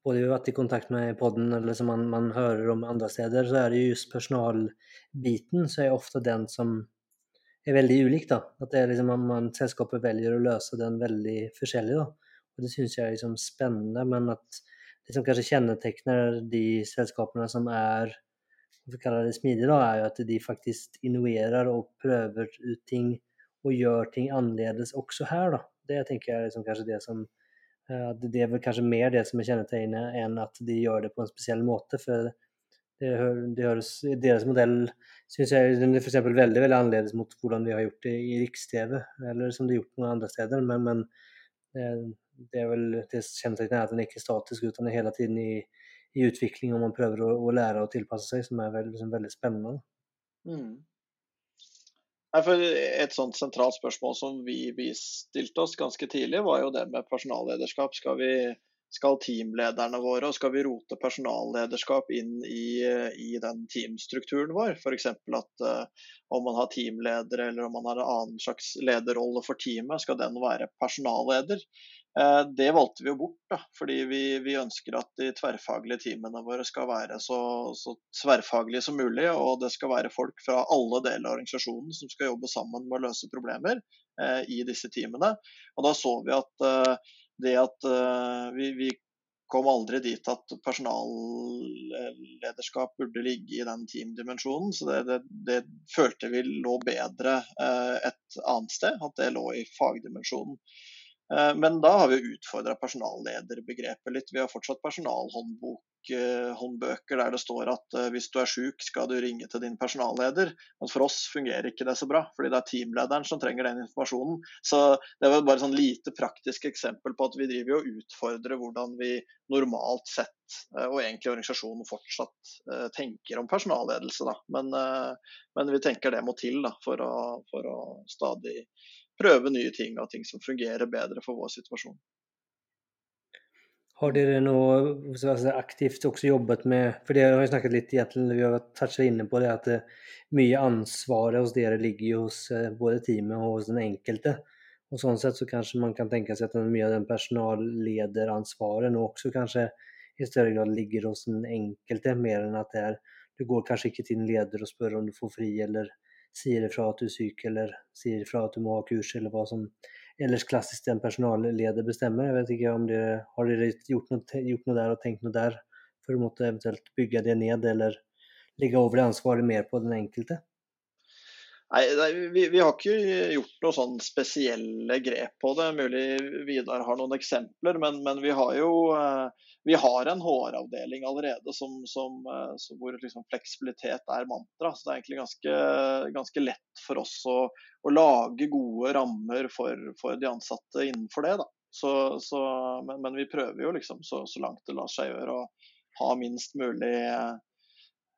både vi har vært i kontakt med i podden, eller som man, man hører om andre steder, så er det just personalbiten så er ofte den som er veldig ulik. da. At det er liksom, man, Selskapet velger å løse den veldig forskjellig. da. Og Det syns jeg er liksom spennende, men at det som kanskje kjennetegner de selskapene som er vi kaller det smidige, da, er jo at de faktisk innoverer og prøver ut ting og gjør ting annerledes også her. da. Det tenker jeg er liksom kanskje det som det er vel kanskje mer det som er kjennetegnet, enn at de gjør det på en spesiell måte. For det, det høres, deres modell syns jeg den er for veldig veldig annerledes mot hvordan vi har gjort det i Riks-TV, eller som de har gjort noen andre steder. Men, men eh, det er vel det kjennetegnet er at den er ikke statisk, utan er hele tiden i, i utvikling, og man prøver å, å, lære og tilpasse seg, som er veldig, liksom, veldig spennende. Mm. Et sånt sentralt spørsmål som vi, vi, stilte oss ganske tidlig, var jo det med personallederskap. Skal, vi, skal teamlederne våre og skal vi rote personallederskap inn i, i den teamstrukturen vår? F.eks. at uh, om man har teamledere eller om man har en annen slags lederrolle for teamet, skal den være personalleder? Eh, det valgte vi jo bort, da, fordi vi, vi, ønsker at de tverrfaglige teamene våre skal være så, så, tverrfaglige som mulig. Og det skal være folk fra alle deler av organisasjonen som skal jobbe sammen med å løse problemer eh, i disse teamene. Og da så vi at eh, det at eh, vi, vi, kom aldri dit at personallederskap burde ligge i den teamdimensjonen. Så det, det, det følte vi lå bedre eh, et annet sted, at det lå i fagdimensjonen. Eh, men da har vi utfordra personallederbegrepet litt. Vi har fortsatt personalhåndbøker der det står at eh, hvis du er syk, skal du ringe til din personalleder. Men for oss fungerer ikke det så bra, fordi det er teamlederen som trenger den informasjonen. Så det var bare et sånn lite praktisk eksempel på at vi driver og utfordrer hvordan vi normalt sett, eh, og egentlig organisasjonen fortsatt, tenker om personalledelse. Men, men vi tenker det må til da, for, å, for å stadig prøve nye ting og ting som fungerer bedre for vår situasjon. Har dere noe aktivt også jobbet med For det har vi snakket litt egentlig, vi har touchet inne på det at det, mye ansvaret hos dere ligger hos eh, både teamet og hos den enkelte. Og sånn sett så kanskje man kan tenke seg at mye av den personallederansvaret nå også kanskje i større grad ligger hos den enkelte, mer enn at det er Du går kanskje ikke til en leder og spør om du får fri, eller sier ifra at du er syk, eller sier ifra at du må ha kurs, eller hva som ellers klassisk en personalleder bestemmer. Jeg vet ikke om dere Har dere gjort noe, gjort noe der og tenkt noe der for å måtte eventuelt bygge det ned, eller legge over det ansvaret mer på den enkelte? Nei, nei vi, vi, har ikke gjort noe sånn spesielle grep på det. Mulig Vidar har noen eksempler, men, men vi har jo eh, vi har en HR-avdeling allerede som, som, eh, som hvor liksom fleksibilitet er mantra. Så det er egentlig ganske, ganske lett for oss å, å lage gode rammer for, for, de ansatte innenfor det. Så, så, men, men, vi prøver jo liksom så, så, langt det lar seg gjøre å ha minst mulig eh,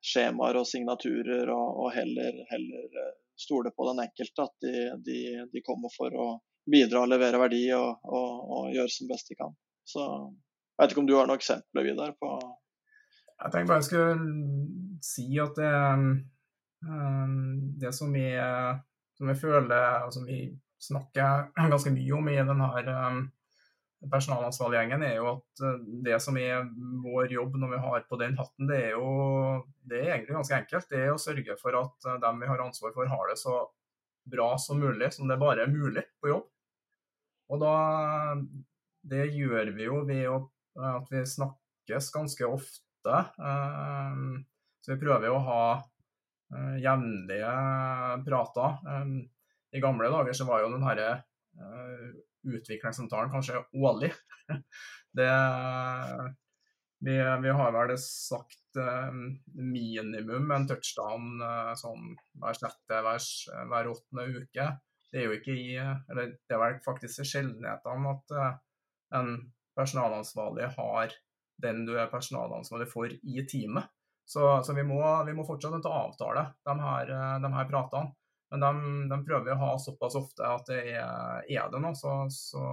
skjemaer og signaturer, og, og heller, heller stole på den enkelte. At de, de, de, kommer for å bidra og levere verdi og, og, og gjøre som best de kan. Så jeg vet ikke om du har noen eksempler, Vidar? på Jeg tenkte bare jeg skulle si at det, um, det som, vi, som vi føler, og som vi snakker ganske mye om i denne personalansvarliggjengen, er jo at uh, det som er vår jobb når vi har på den hatten, det er jo det er egentlig ganske enkelt. Det er å sørge for at uh, dem vi har ansvar for, har det så bra som mulig, som det bare er mulig på jobb. Og da, Det gjør vi jo ved å, at vi snakkes ganske ofte. Så vi prøver jo å ha jevnlige prater. I gamle dager så var jo den herre utviklingssamtalen kanskje årlig. <laughs> Det, vi, vi, har vel sagt eh, minimum en touchdown eh, sånn hver sjette, hver, hver, åttende uke. Det er jo ikke i Eller det er vel faktisk sjeldenhetene at eh, en personalansvarlig har den du er personalansvarlig for i teamet. Så, så vi, må, vi, må, fortsatt til å avtale de her, de her pratene. Men de, de, prøver å ha såpass ofte at det er, er det nå. Så, så,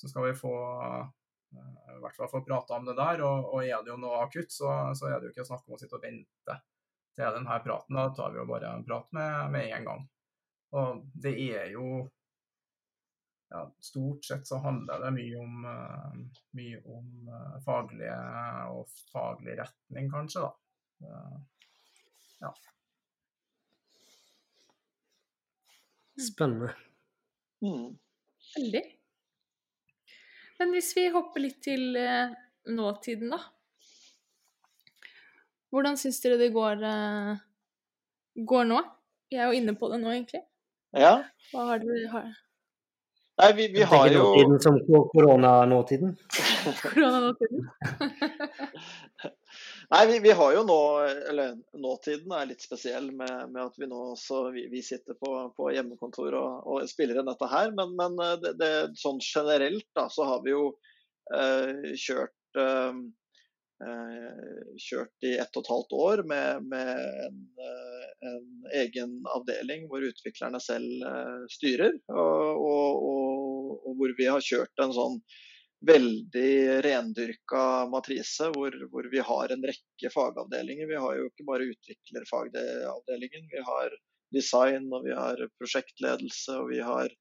så skal vi få i hvert fall få prata om det der. Og, og, er det jo noe akutt, så, så, er det jo ikke snakk om å sitte og vente til denne praten. Da tar vi jo bare en prat med, med en gang. Og det er jo ja, Stort sett så handler det mye om, uh, mye om uh, faglige og faglig retning, kanskje, da. Ja. Spennende. Mm. Veldig. Men hvis vi hopper litt til eh, nåtiden, da. Hvordan syns dere det går, eh, går nå? Jeg er jo inne på det nå, egentlig. Ja. Hva har dere har... Nei, vi, vi har jo nåtiden som koronanåtiden. <laughs> <laughs> koronanåtiden. <laughs> Nei, vi, vi, har jo nå Eller nåtiden er litt spesiell med, med at vi nå også vi, vi sitter på, på hjemmekontor og, og, spiller inn dette her. Men, men eh, det, det, sånn generelt da, så har vi jo eh, kjørt eh, eh, kjørt i ett og et halvt år med, med en, eh, en, egen avdeling hvor utviklerne selv styrer. Og, og, og, og, hvor vi har kjørt en sånn veldig rendyrka matrise hvor, hvor, vi har en rekke fagavdelinger. Vi har jo ikke bare utviklerfagavdelingen, vi har design og vi har prosjektledelse og vi har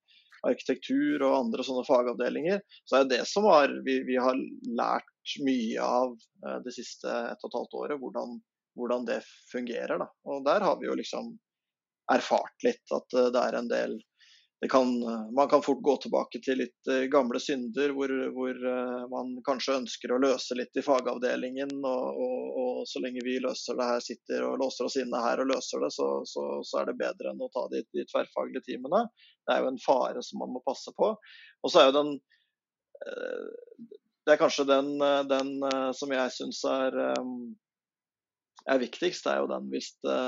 arkitektur og andre sånne fagavdelinger. Så er det som har, vi, vi har lært mye av eh, det siste ett og et halvt året, hvordan, hvordan det fungerer. Da. Og der har vi jo liksom erfart litt at eh, det er en del kan, man kan fort gå tilbake til litt uh, gamle synder hvor, hvor uh, man kanskje ønsker å løse litt i fagavdelingen. Og, og, og, så lenge vi løser det her, sitter og låser oss inne her og løser det, så, så, så er det bedre enn å ta de, de tverrfaglige timene. Det er jo en fare som man må passe på. Og så er jo den Det er kanskje den, den som jeg syns er, er viktigst, det er jo den hvis det,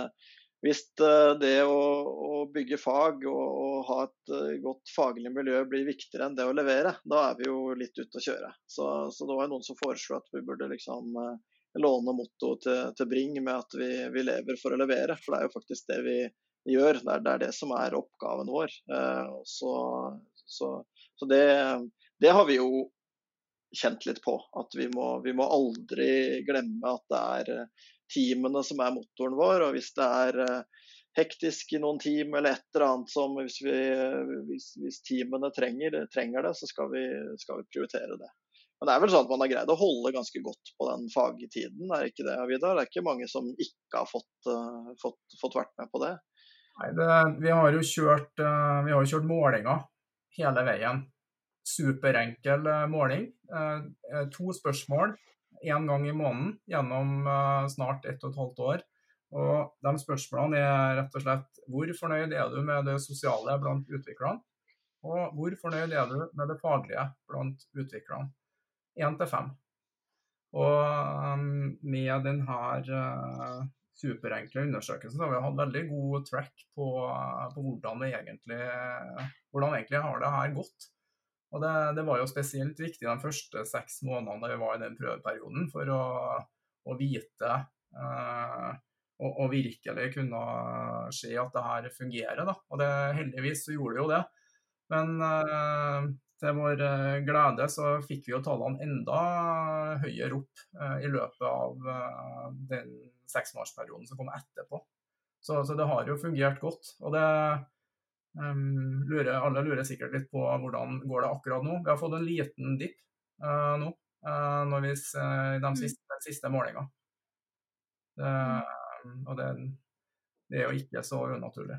hvis eh, det å, å bygge fag og, og, ha et eh, godt faglig miljø blir viktigere enn det å levere, da er vi jo litt ute å kjøre. Så, så det var noen som foreslo at vi burde liksom eh, låne mottoet til, til, Bring med at vi, vi, lever for å levere. For det er jo faktisk det vi gjør. Det er det, er det som er oppgaven vår. Så, så, så det, det, har vi jo kjent litt på. At vi må, vi må aldri glemme at det er teamene som er motoren vår. Og hvis det er eh, hektisk i noen team eller et eller annet som hvis, vi, hvis, hvis teamene trenger, trenger, det, så skal vi, skal vi, prioritere det. Men det er vel sånn at man har greid å holde ganske godt på den fagtiden, er ikke det, Vidar? Det er ikke mange som ikke har fått, uh, fått, fått vært med på det? Nei, det, vi har jo kjørt, vi har kjørt målinger hele veien. Superenkel måling. to spørsmål én gang i måneden gjennom uh, snart ett og et halvt år. Og de spørsmålene er rett og slett hvor fornøyd er du med det sosiale blant utviklerne? Og hvor fornøyd er du med det faglige blant utviklerne? Én til fem. Og um, med denne uh, superenkle undersøkelsen har vi hatt veldig god track på, på hvordan, egentlig, hvordan egentlig har det her gått. Og det, det, var jo spesielt viktig de første seks månedene da vi var i den prøveperioden, for å, å vite eh, og, og, virkelig kunne se at det her fungerer. Da. Og det, heldigvis så gjorde det jo det. Men eh, til vår eh, glede så fikk vi jo tallene enda høyere opp eh, i løpet av eh, den seksmånedersperioden som kom etterpå. Så, så, det har jo fungert godt. Og det, Um, lurer, alle lurer sikkert litt på hvordan går det akkurat nå. Vi har fått en liten dipp uh, nå uh, når vi, uh, i de mm. siste, den siste målinga. Mm. og det, det, er jo ikke så unaturlig.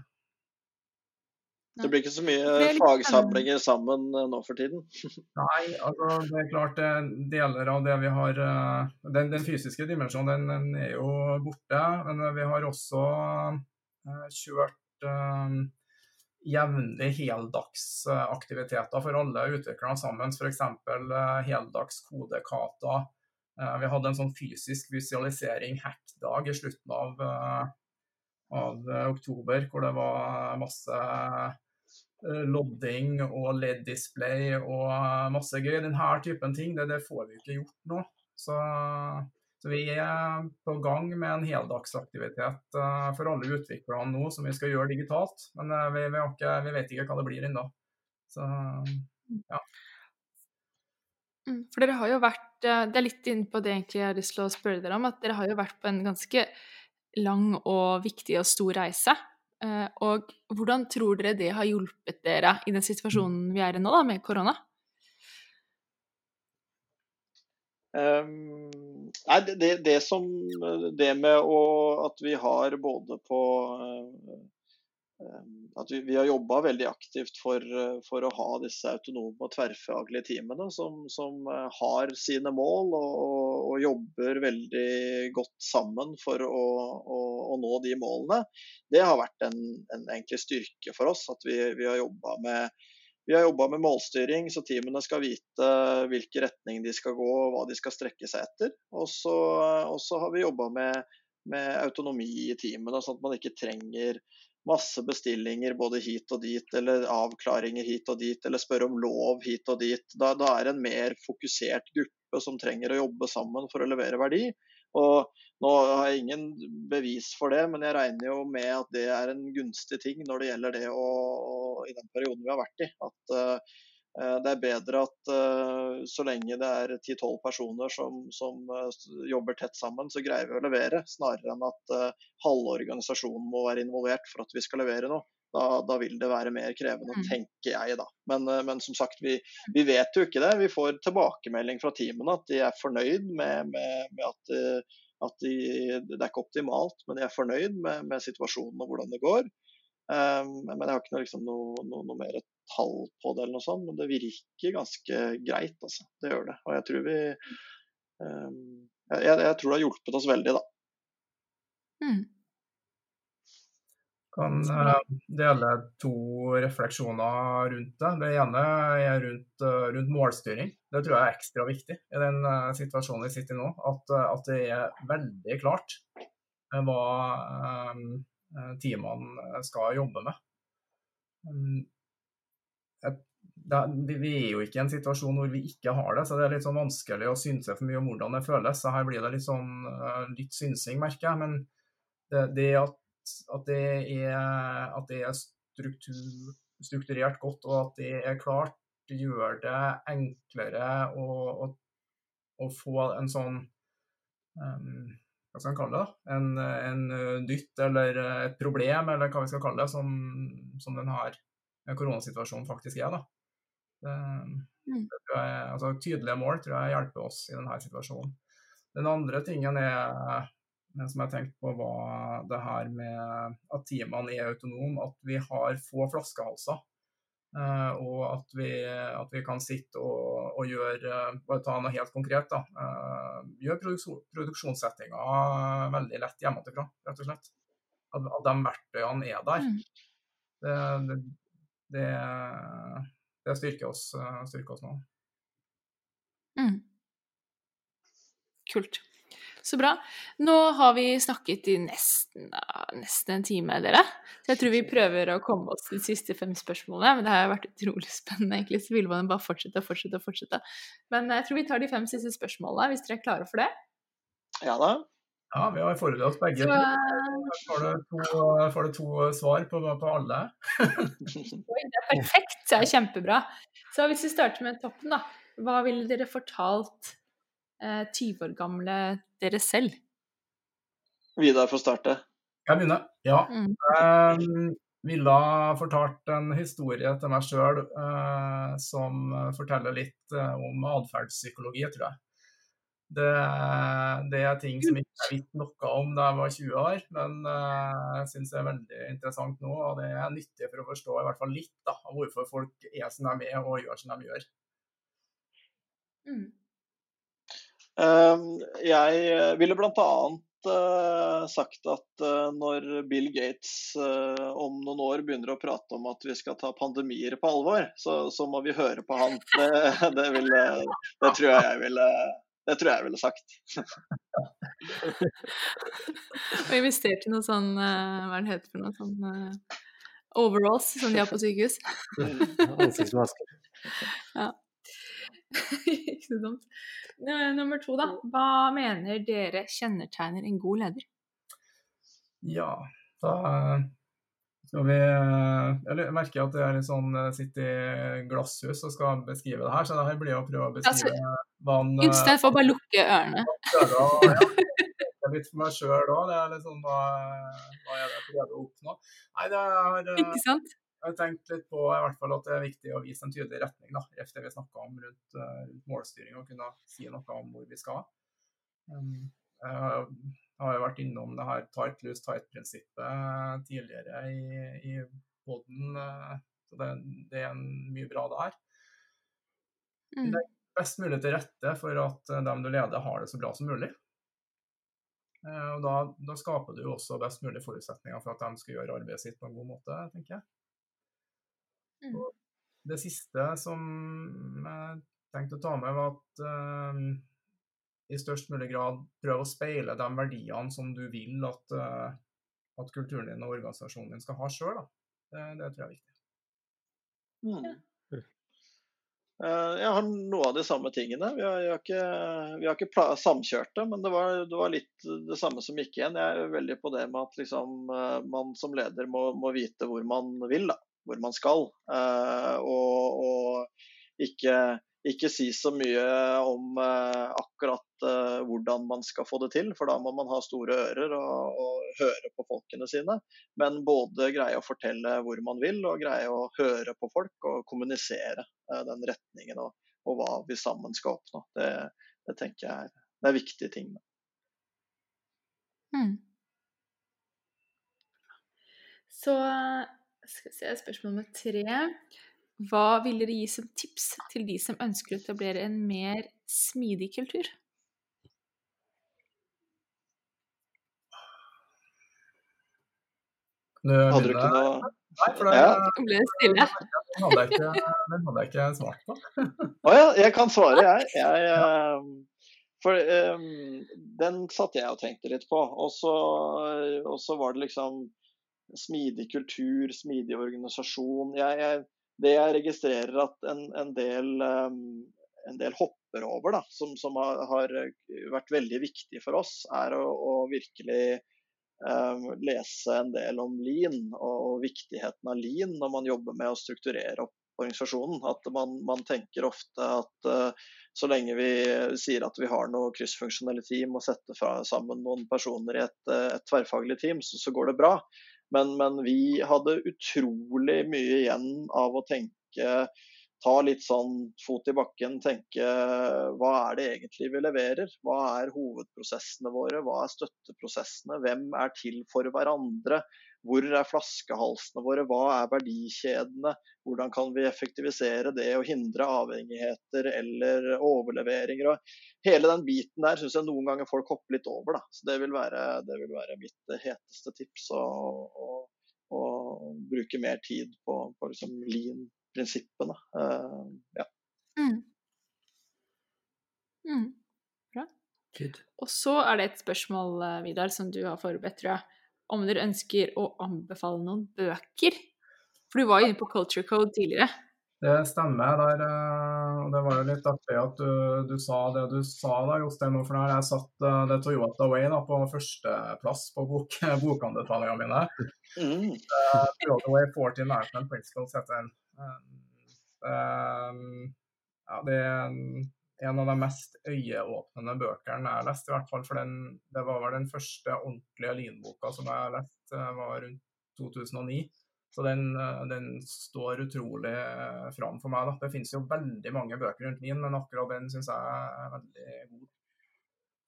Det blir ikke så mye fagsamlinger sammen nå for tiden? <laughs> Nei, altså det er klart det, deler av det vi har Den, den fysiske dimensjonen den, den, er jo borte. Men vi har også kjørt jevnlige heldagsaktiviteter for alle utviklerne sammen. F.eks. Eh, heldags kodekata. Eh, vi hadde en sånn fysisk visualisering hack-dag i slutten av, eh, av, oktober, hvor det var masse lodding og LED-display og masse gøy. Denne typen ting det, det får vi ikke gjort nå. Så så vi er på gang med en heldagsaktivitet uh, for alle utviklerne nå som vi skal gjøre digitalt. Men uh, vi, vi, ikke, vi, vet ikke hva det blir ennå. Så ja. Mm, for dere har jo vært Det er litt inne på det egentlig jeg har lyst til å spørre dere om, at dere har jo vært på en ganske lang og viktig og stor reise. Og hvordan tror dere det har hjulpet dere i den situasjonen vi er i nå, da, med korona? Um, nei, det, det, som Det med å, at vi har både på uh, at vi, vi, har jobba veldig aktivt for, for, å ha disse autonome og tverrfaglige teamene som, som har sine mål og, og, jobber veldig godt sammen for å, å, å, nå de målene. Det har vært en, en styrke for oss. At vi, vi har jobba med vi har jobba med målstyring, så teamene skal vite hvilken retning de skal gå og hva de skal strekke seg etter. Og så har vi jobba med, med, autonomi i teamene, sånn at man ikke trenger masse bestillinger både hit og dit, eller avklaringer hit og dit, eller spørre om lov hit og dit. Da, da er det en mer fokusert gruppe som trenger å jobbe sammen for å levere verdi. Og nå har jeg ingen bevis for det, men jeg regner jo med at det er en gunstig ting når det gjelder det å, i den perioden vi har vært i. At uh, det er bedre at uh, så lenge det er 10-12 personer som, som uh, jobber tett sammen, så greier vi å levere. Snarere enn at halve organisasjonen må være involvert for at vi skal levere noe. Da, da, vil det være mer krevende, mm. tenker jeg da. Men, men som sagt, vi, vi, vet jo ikke det. Vi får tilbakemelding fra teamene at de er fornøyd med, med, med at, at de, det er ikke optimalt, men de er fornøyd med, med situasjonen og hvordan det går. Um, men jeg har ikke noe, liksom, noe, noe, noe, mer tall på det, eller noe sånt, men det virker ganske greit. Altså. Det gjør det. Og jeg tror vi um, jeg, jeg, tror det har hjulpet oss veldig, da. Mm kan uh, dele to refleksjoner rundt det. Det ene er rundt, uh, rundt, målstyring. Det tror jeg er ekstra viktig i den uh, situasjonen vi sitter i nå. At, at, det er veldig klart hva teamene skal jobbe med. Um, det, vi er jo ikke i en situasjon hvor vi ikke har det, så det er litt sånn vanskelig å synse for mye om hvordan det føles. Så her blir det litt sånn litt synsing, merker jeg. Men det, det at at det er, at det er struktur, strukturert godt, og at det er klart, gjør det enklere å, å, å få en sånn um, Hva skal man kalle det? En, en dytt eller et problem, eller hva vi skal kalle det, som, som denne koronasituasjonen faktisk er. da. Det, mm. det jeg, altså, tydelige mål tror jeg hjelper oss i denne situasjonen. Den andre tingen er som jeg tenkte på, var det her med at teamene er autonome, at vi har få flaskehalser. Uh, og at vi, at vi, kan sitte og, og, gjøre Bare ta noe helt konkret. da, Gjøre produksjon, produksjonssettinga veldig lett hjemmefra, rett og slett. At, at de verktøyene er der. Mm. Det, det, det, det, styrker oss, styrker oss nå. Mm. Kult. Så bra. Nå har vi snakket i nesten, nesten en time, dere. Så jeg tror vi prøver å komme oss til de siste fem spørsmålene. Men det har vært utrolig spennende, egentlig. Så ville man bare fortsette og fortsette og fortsette. Men jeg tror vi tar de fem siste spørsmålene, hvis dere er klare for det? Ja da. Ja, vi har forberedt begge. Så... Får, du to, får, du to, svar på, på alle? <laughs> Oi, det er perfekt. Det er kjempebra. Så hvis vi starter med toppen, da. Hva ville dere fortalt eh, 20 år gamle dere selv? Vidar får starte. Jeg begynner. Ja. Mm. Um, ville ha fortalt en historie til meg sjøl uh, som forteller litt uh, om atferdspsykologi, tror jeg. Det, det, er ting som jeg ikke visste noe om da jeg var 20 år, men uh, jeg syns det er veldig interessant nå. Og det er nyttig for å forstå i hvert fall litt da, hvorfor folk er som de er og gjør som de gjør. Mm. Ehm, jeg ville bl.a. Uh, sagt at uh, når Bill Gates om noen år begynner å prate om at vi skal ta pandemier på alvor, så, så må vi høre på han. Det, <laughs> det, ville, det, tror jeg jeg ville det tror jeg jeg ville sagt. <laughs> Og investert i noe sånn Hva er det heter for noe sånn overalls som de har på sykehus? <laughs> Ansiktsmasker. ja. <laughs> Ikke så dumt. Nummer to, da. Hva mener dere kjennetegner en god leder? Ja, da, Skal vi Jeg merker at jeg sånn, sitter i glasshus og skal beskrive det her, så det her blir å prøve å beskrive hva han Gunstein får bare lukke ørene. Ja, litt for meg sjøl òg. Det er sånn hva, hva er det jeg prøver å oppnå? Nei, det er Ikke sant? Jeg har tenkt litt på i hvert fall at det er viktig å vise en tydelig retning. da, det vi snakka om rundt, rundt målstyring, og kunne si noe om hvor vi skal. Um, jeg har jo vært innom det her tight lose tight-prinsippet tidligere i, i poden. Eh, så det, det, er mye bra der. Mm. Det er best mulig til rette for at eh, dem du leder, har det så bra som mulig. Eh, og da, da skaper du også best mulig forutsetninger for at de skal gjøre arbeidet sitt på en god måte, tenker jeg. Mm. Det siste som jeg tenkte å ta med, var at uh, i størst mulig grad prøve å speile de verdiene som du vil at, uh, at kulturen din og organisasjonen din skal ha sjøl. Det, det, tror jeg er viktig. Mm. Uh, jeg har noe av de samme tingene. Vi har, har ikke, vi har ikke samkjørt det, men det var, det var, litt det samme som gikk igjen. Jeg er veldig på det med at liksom, uh, man som leder må, må, vite hvor man vil, da. Hvor man skal. og, og ikke ikke si så mye om eh, akkurat eh, hvordan man skal få det til, for da må man ha store ører og, og, høre på folkene sine. Men både greie å fortelle hvor man vil, og greie å høre på folk og kommunisere eh, den retningen og, og, hva vi sammen skal oppnå. Det, det tenker jeg er, det er viktige ting. Mm. Så skal vi se, spørsmål nummer tre. Hva vil dere gi som tips til de som ønsker å etablere en mer smidig kultur? Hadde du ikke noe Nei, for det, ja. ble stille. Den hadde jeg ikke, hadde jeg ikke svart på. Å ja, jeg kan svare, jeg. jeg ehm, for um, den satt jeg og tenkte litt på. Og så, og så var det liksom smidig kultur, smidig organisasjon. Jeg, jeg, det jeg registrerer at en, en, del, um, en del, hopper over, da, som, som har, har, vært veldig viktig for oss, er å, å virkelig um, lese en del om lean og, og, viktigheten av lean når man jobber med å strukturere opp organisasjonen. At man, man tenker ofte at uh, så lenge vi sier at vi har noe kryssfunksjonelle team og setter fra, sammen noen personer i et, et tverrfaglig team, så, så går det bra. Men, men, vi hadde utrolig mye igjen av å tenke Ta litt sånn fot i bakken, tenke hva er det egentlig vi leverer? Hva er hovedprosessene våre? Hva er støtteprosessene? Hvem er til for hverandre? Hvor er flaskehalsene våre? Hva er verdikjedene? Hvordan kan vi effektivisere det og hindre avhengigheter eller overleveringer? Og hele den biten der syns jeg noen ganger folk hopper litt over. Da. Så det vil være, det vil være mitt heteste tips. Å bruke mer tid på, på liksom lean-prinsippene. Uh, ja. Mm. Mm. Bra. Og så er det et spørsmål, eh, Vidar, som du har forberedt, tror jeg om dere ønsker å anbefale noen bøker. For du var jo inne på Culture Code tidligere. Det stemmer. Der, eh, og det var jo litt artig at du, du sa det du sa da, Jostein. For der jeg satt uh, det Toyota Way da, på førsteplass på bok, <laughs> bokanbefalingene mine. Mm. Uh, Toyota Way 40 National Principles heter den. Uh, ja, det er en av de mest øyeåpnende bøkene jeg har lest, i hvert fall. For den, det var vel den første ordentlige Lean-boka som jeg har lest, eh, var rundt 2009. Så den, eh, den står utrolig eh, fram for meg. Da. Det finnes jo veldig mange bøker rundt Lean, men akkurat den syns jeg er veldig god.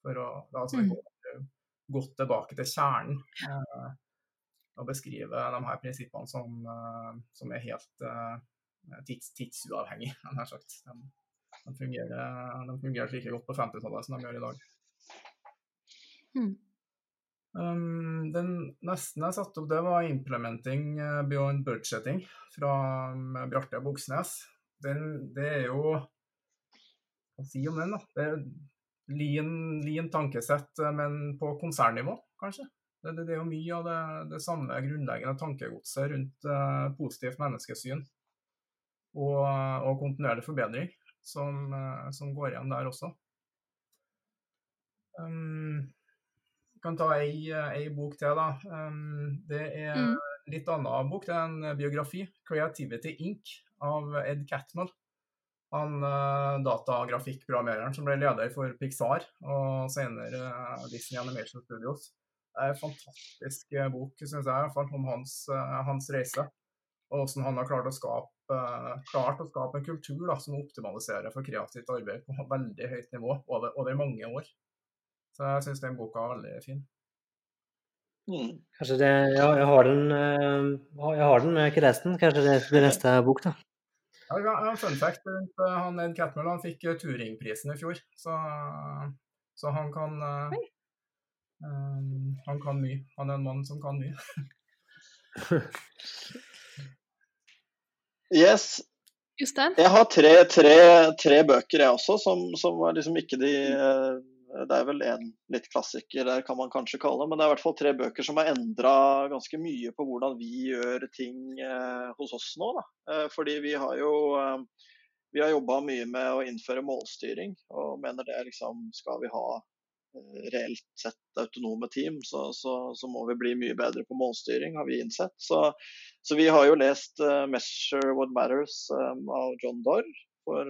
For å da, altså, gå godt tilbake til kjernen eh, og beskrive de her prinsippene som, som er helt eh, tids, tidsuavhengige, nær sagt. De, de fungerer, de fungerer like godt på 50-tallet som de gjør i dag. Mm. Um, den nesten jeg satte opp, det var 'Implementing eh, Beyond Budgeting' fra um, Bjarte Buksnes. Den, det er jo Hva si om den, da? Det er lean, lean tankesett, eh, men på konsernnivå, kanskje. Det, det, det, er jo mye av det, det samme grunnleggende tankegodset rundt uh, positivt menneskesyn og, og kontinuerlig forbedring som, eh, som går igjen der også. Um, kan ta ei, ei, bok til, da. Um, det er mm. litt annen bok. Det er en biografi, 'Creativity Inc', av Ed Catmull. Han uh, datagrafikkprogrammereren som ble leder for Pixar og senere uh, Disney Animation Studios. Det er en fantastisk uh, bok, syns jeg, om hans, hans, reise. Og hvordan han har klart å skape, klart å skape en kultur da, som optimaliserer for kreativt arbeid på veldig høyt nivå over, over mange år. Så jeg syns den boka er veldig fin. Mm. Kanskje det ja, jeg har den, jeg har den, men ikke resten. Kanskje det blir neste bok, da. Ja, fun fact rundt eh, han Ed Catmull han fikk eh, Turingprisen i fjor, så, så han kan um, Han kan mye. Han er en mann som kan mye. <laughs> yes. Justen? Jeg har tre, tre, tre, bøker, jeg også, som, som er liksom ikke de uh, det er vel en litt klassiker der, kan man kanskje kalle det. Men det er i hvert fall tre bøker som har endra ganske mye på hvordan vi gjør ting eh, hos oss nå. Da. Eh, fordi vi har jo eh, vi har jobba mye med å innføre målstyring, og mener det liksom Skal vi ha eh, reelt sett autonome team, så, så, så, må vi bli mye bedre på målstyring, har vi innsett. Så, så vi har jo lest uh, 'Measure What Matters' um, av John Dorr, for,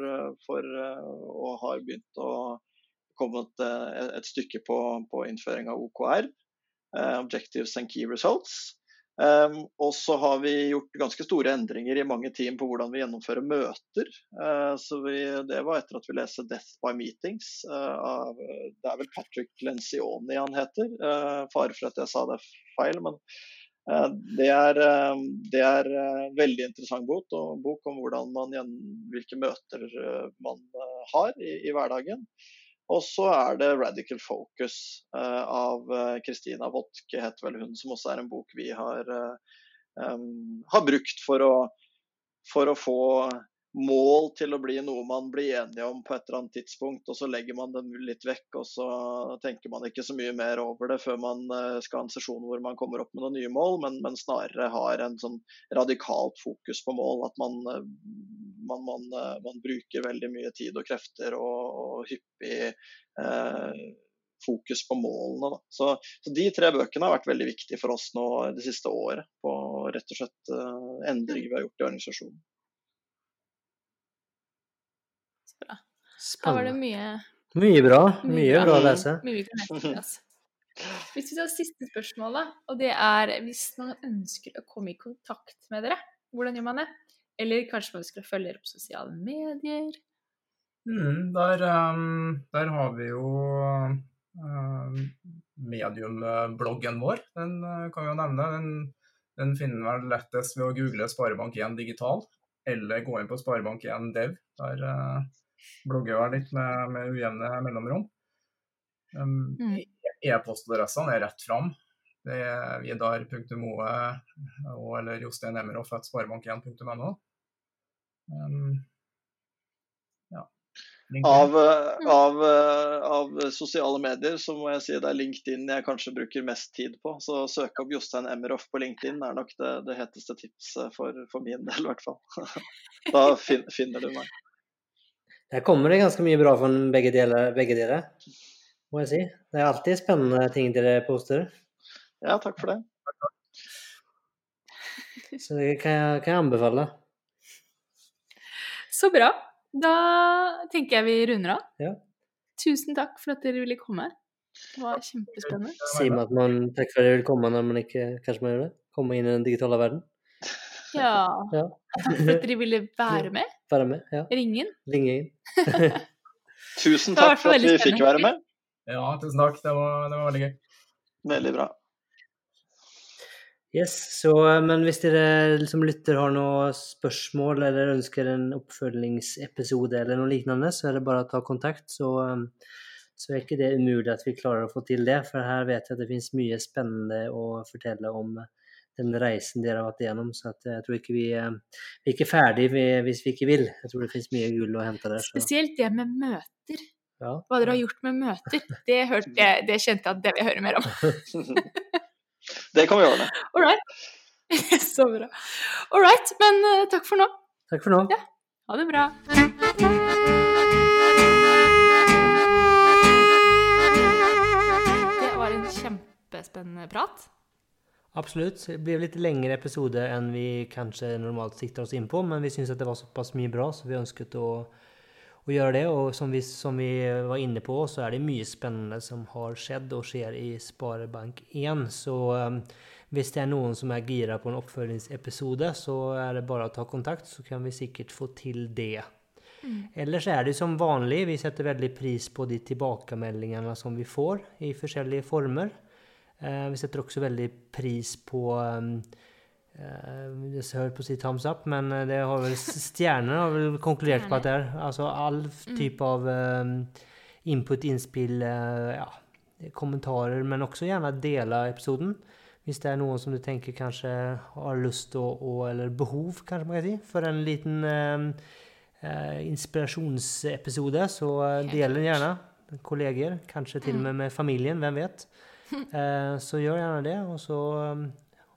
for uh, og har begynt å komme et, et stykke på, på innføring av OKR, uh, Objectives and Key Results. Um, og så har vi gjort ganske store endringer i mange team på hvordan vi gjennomfører møter. Uh, så vi, Det var etter at vi leste 'Death by Meetings' uh, av Det er vel Patrick Lencioni han heter. Uh, fare for at jeg sa det feil, men det er, det er veldig interessant bok, og bok om man, hvilke møter man har i, i hverdagen. Og så er det 'Radical Focus' uh, av Kristina uh, Wotke, heter vel hun, som også er en bok vi har, um, har brukt for å, for å, få mål til å bli noe man blir enige om på et eller annet tidspunkt, og så legger man den litt vekk, og så tenker man ikke så mye mer over det før man skal ha en sesjon hvor man kommer opp med noen nye mål, men, men snarere har en sånn radikalt fokus på mål. At man man, man, eh, man, bruker veldig mye tid og krefter og, og hyppig eh, fokus på målene. Så, så, De tre bøkene har vært veldig viktige for oss nå det siste året. På rett og slett endringer vi har gjort i organisasjonen. Da var det mye Mye bra. Mye, mye bra å lese. Mye vi kan lese oss. Hvis vi tar siste spørsmål, da, og det er hvis man ønsker å komme i kontakt med dere, hvordan gjør man det? Eller kanskje man skal følge dere på sosiale medier? Mm, der, um, der, har vi jo um, mediumbloggen vår. Den uh, kan vi jo nevne. Den, den finner vel lettest ved å google Sparebank1 digital, eller gå inn på Sparebank1 dev. Der uh, blogger jeg litt med, med ujevne mellomrom. Um, mm. E-postadressene er rett fram. Det er vidar.moe eller Jostein Emerhoff sparebank1.no. Um, ja. Av, uh, av, uh, av, sosiale medier så må jeg si det er LinkedIn jeg kanskje bruker mest tid på. Så søk opp Jostein Emmerhoff på LinkedIn er nok det, det heteste tipset for, for, min del, i hvert fall. <laughs> da fin, finner du meg. Der kommer det ganske mye bra fra begge deler, begge dere, må jeg si. Det er alltid spennende ting dere poster. Ja, takk for det. <laughs> Så det kan jeg, kan jeg anbefale. Så bra. Da tenker jeg vi runder av. Ja. Tusen takk for at dere ville komme. Det var kjempespennende. Sier man at man takk for at dere vil komme når man ikke kanskje må gjøre det? Komme inn i den digitale verden? Ja. ja. Takk for at dere ville <laughs> være med. Være med, ja. Ringen. Ringe inn. <laughs> tusen takk for at vi fikk være med. Ja, tusen takk. Det var, det var veldig gøy. Veldig bra. Yes, så, men hvis dere som lytter har noen spørsmål eller ønsker en oppfølgingsepisode eller noe lignende, så er det bare å ta kontakt. Så, så er ikke det umulig at vi klarer å få til det. For her vet jeg at det finnes mye spennende å fortelle om den reisen dere har vært igjennom. Så jeg tror ikke vi, vi er ikke ferdig hvis vi ikke vil. Jeg tror det finnes mye gull å hente der. Så. Spesielt det med møter. Ja. Hva dere har gjort med møter. Det, hørte det kjente jeg at det vil jeg høre mer om. <laughs> Det kan vi det. All right. <laughs> Så bra. All right, men uh, takk for nå. Takk for nå. Ja. Ha det bra. Det var en kjempespennende prat. Absolutt. Det ble litt lengre episode enn vi kanskje normalt sikter oss inn på, men vi syns det var såpass mye bra, så vi ønsket å, å gjøre det. Og som vi, som vi, var inne på, så er det mye spennende som har skjedd og skjer i Sparebank1. Så um, hvis det er noen som er gira på en oppfølgingsepisode, så er det bare å ta kontakt, så kan vi sikkert få til det. Mm. Ellers er det som vanlig, vi setter veldig pris på de tilbakemeldingene som vi får i forskjellige former. Eh, vi setter også veldig pris på um, jeg hører på å si thumbs up, men eh, det har vel stjernene har vel konkludert på at det er. Altså all mm. type av um, input, innspill, ja, kommentarer, men også gjerne dele episoden. Hvis det er noen som du tenker kanskje har lyst til å, eller behov kanskje man kan si, for en liten um, uh, inspirasjonsepisode, så del den gjerne. Kolleger, kanskje til og med med familien, hvem vet. Eh, så gjør gjerne det, og så um,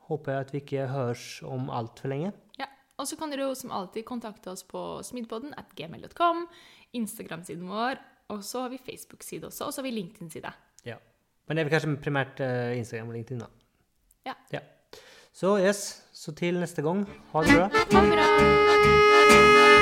håper jeg at vi ikke høres om altfor lenge. Ja, og så kan dere jo som alltid kontakte oss på smidpodden at gmail.com, Instagram-siden vår, og så har vi Facebook-side også, og så har vi LinkedIn-side. Ja. Men det er vel kanskje primært uh, Instagram og LinkedIn, da. Ja. ja. Så yes, så til neste gang. Ha det bra. Ha det bra.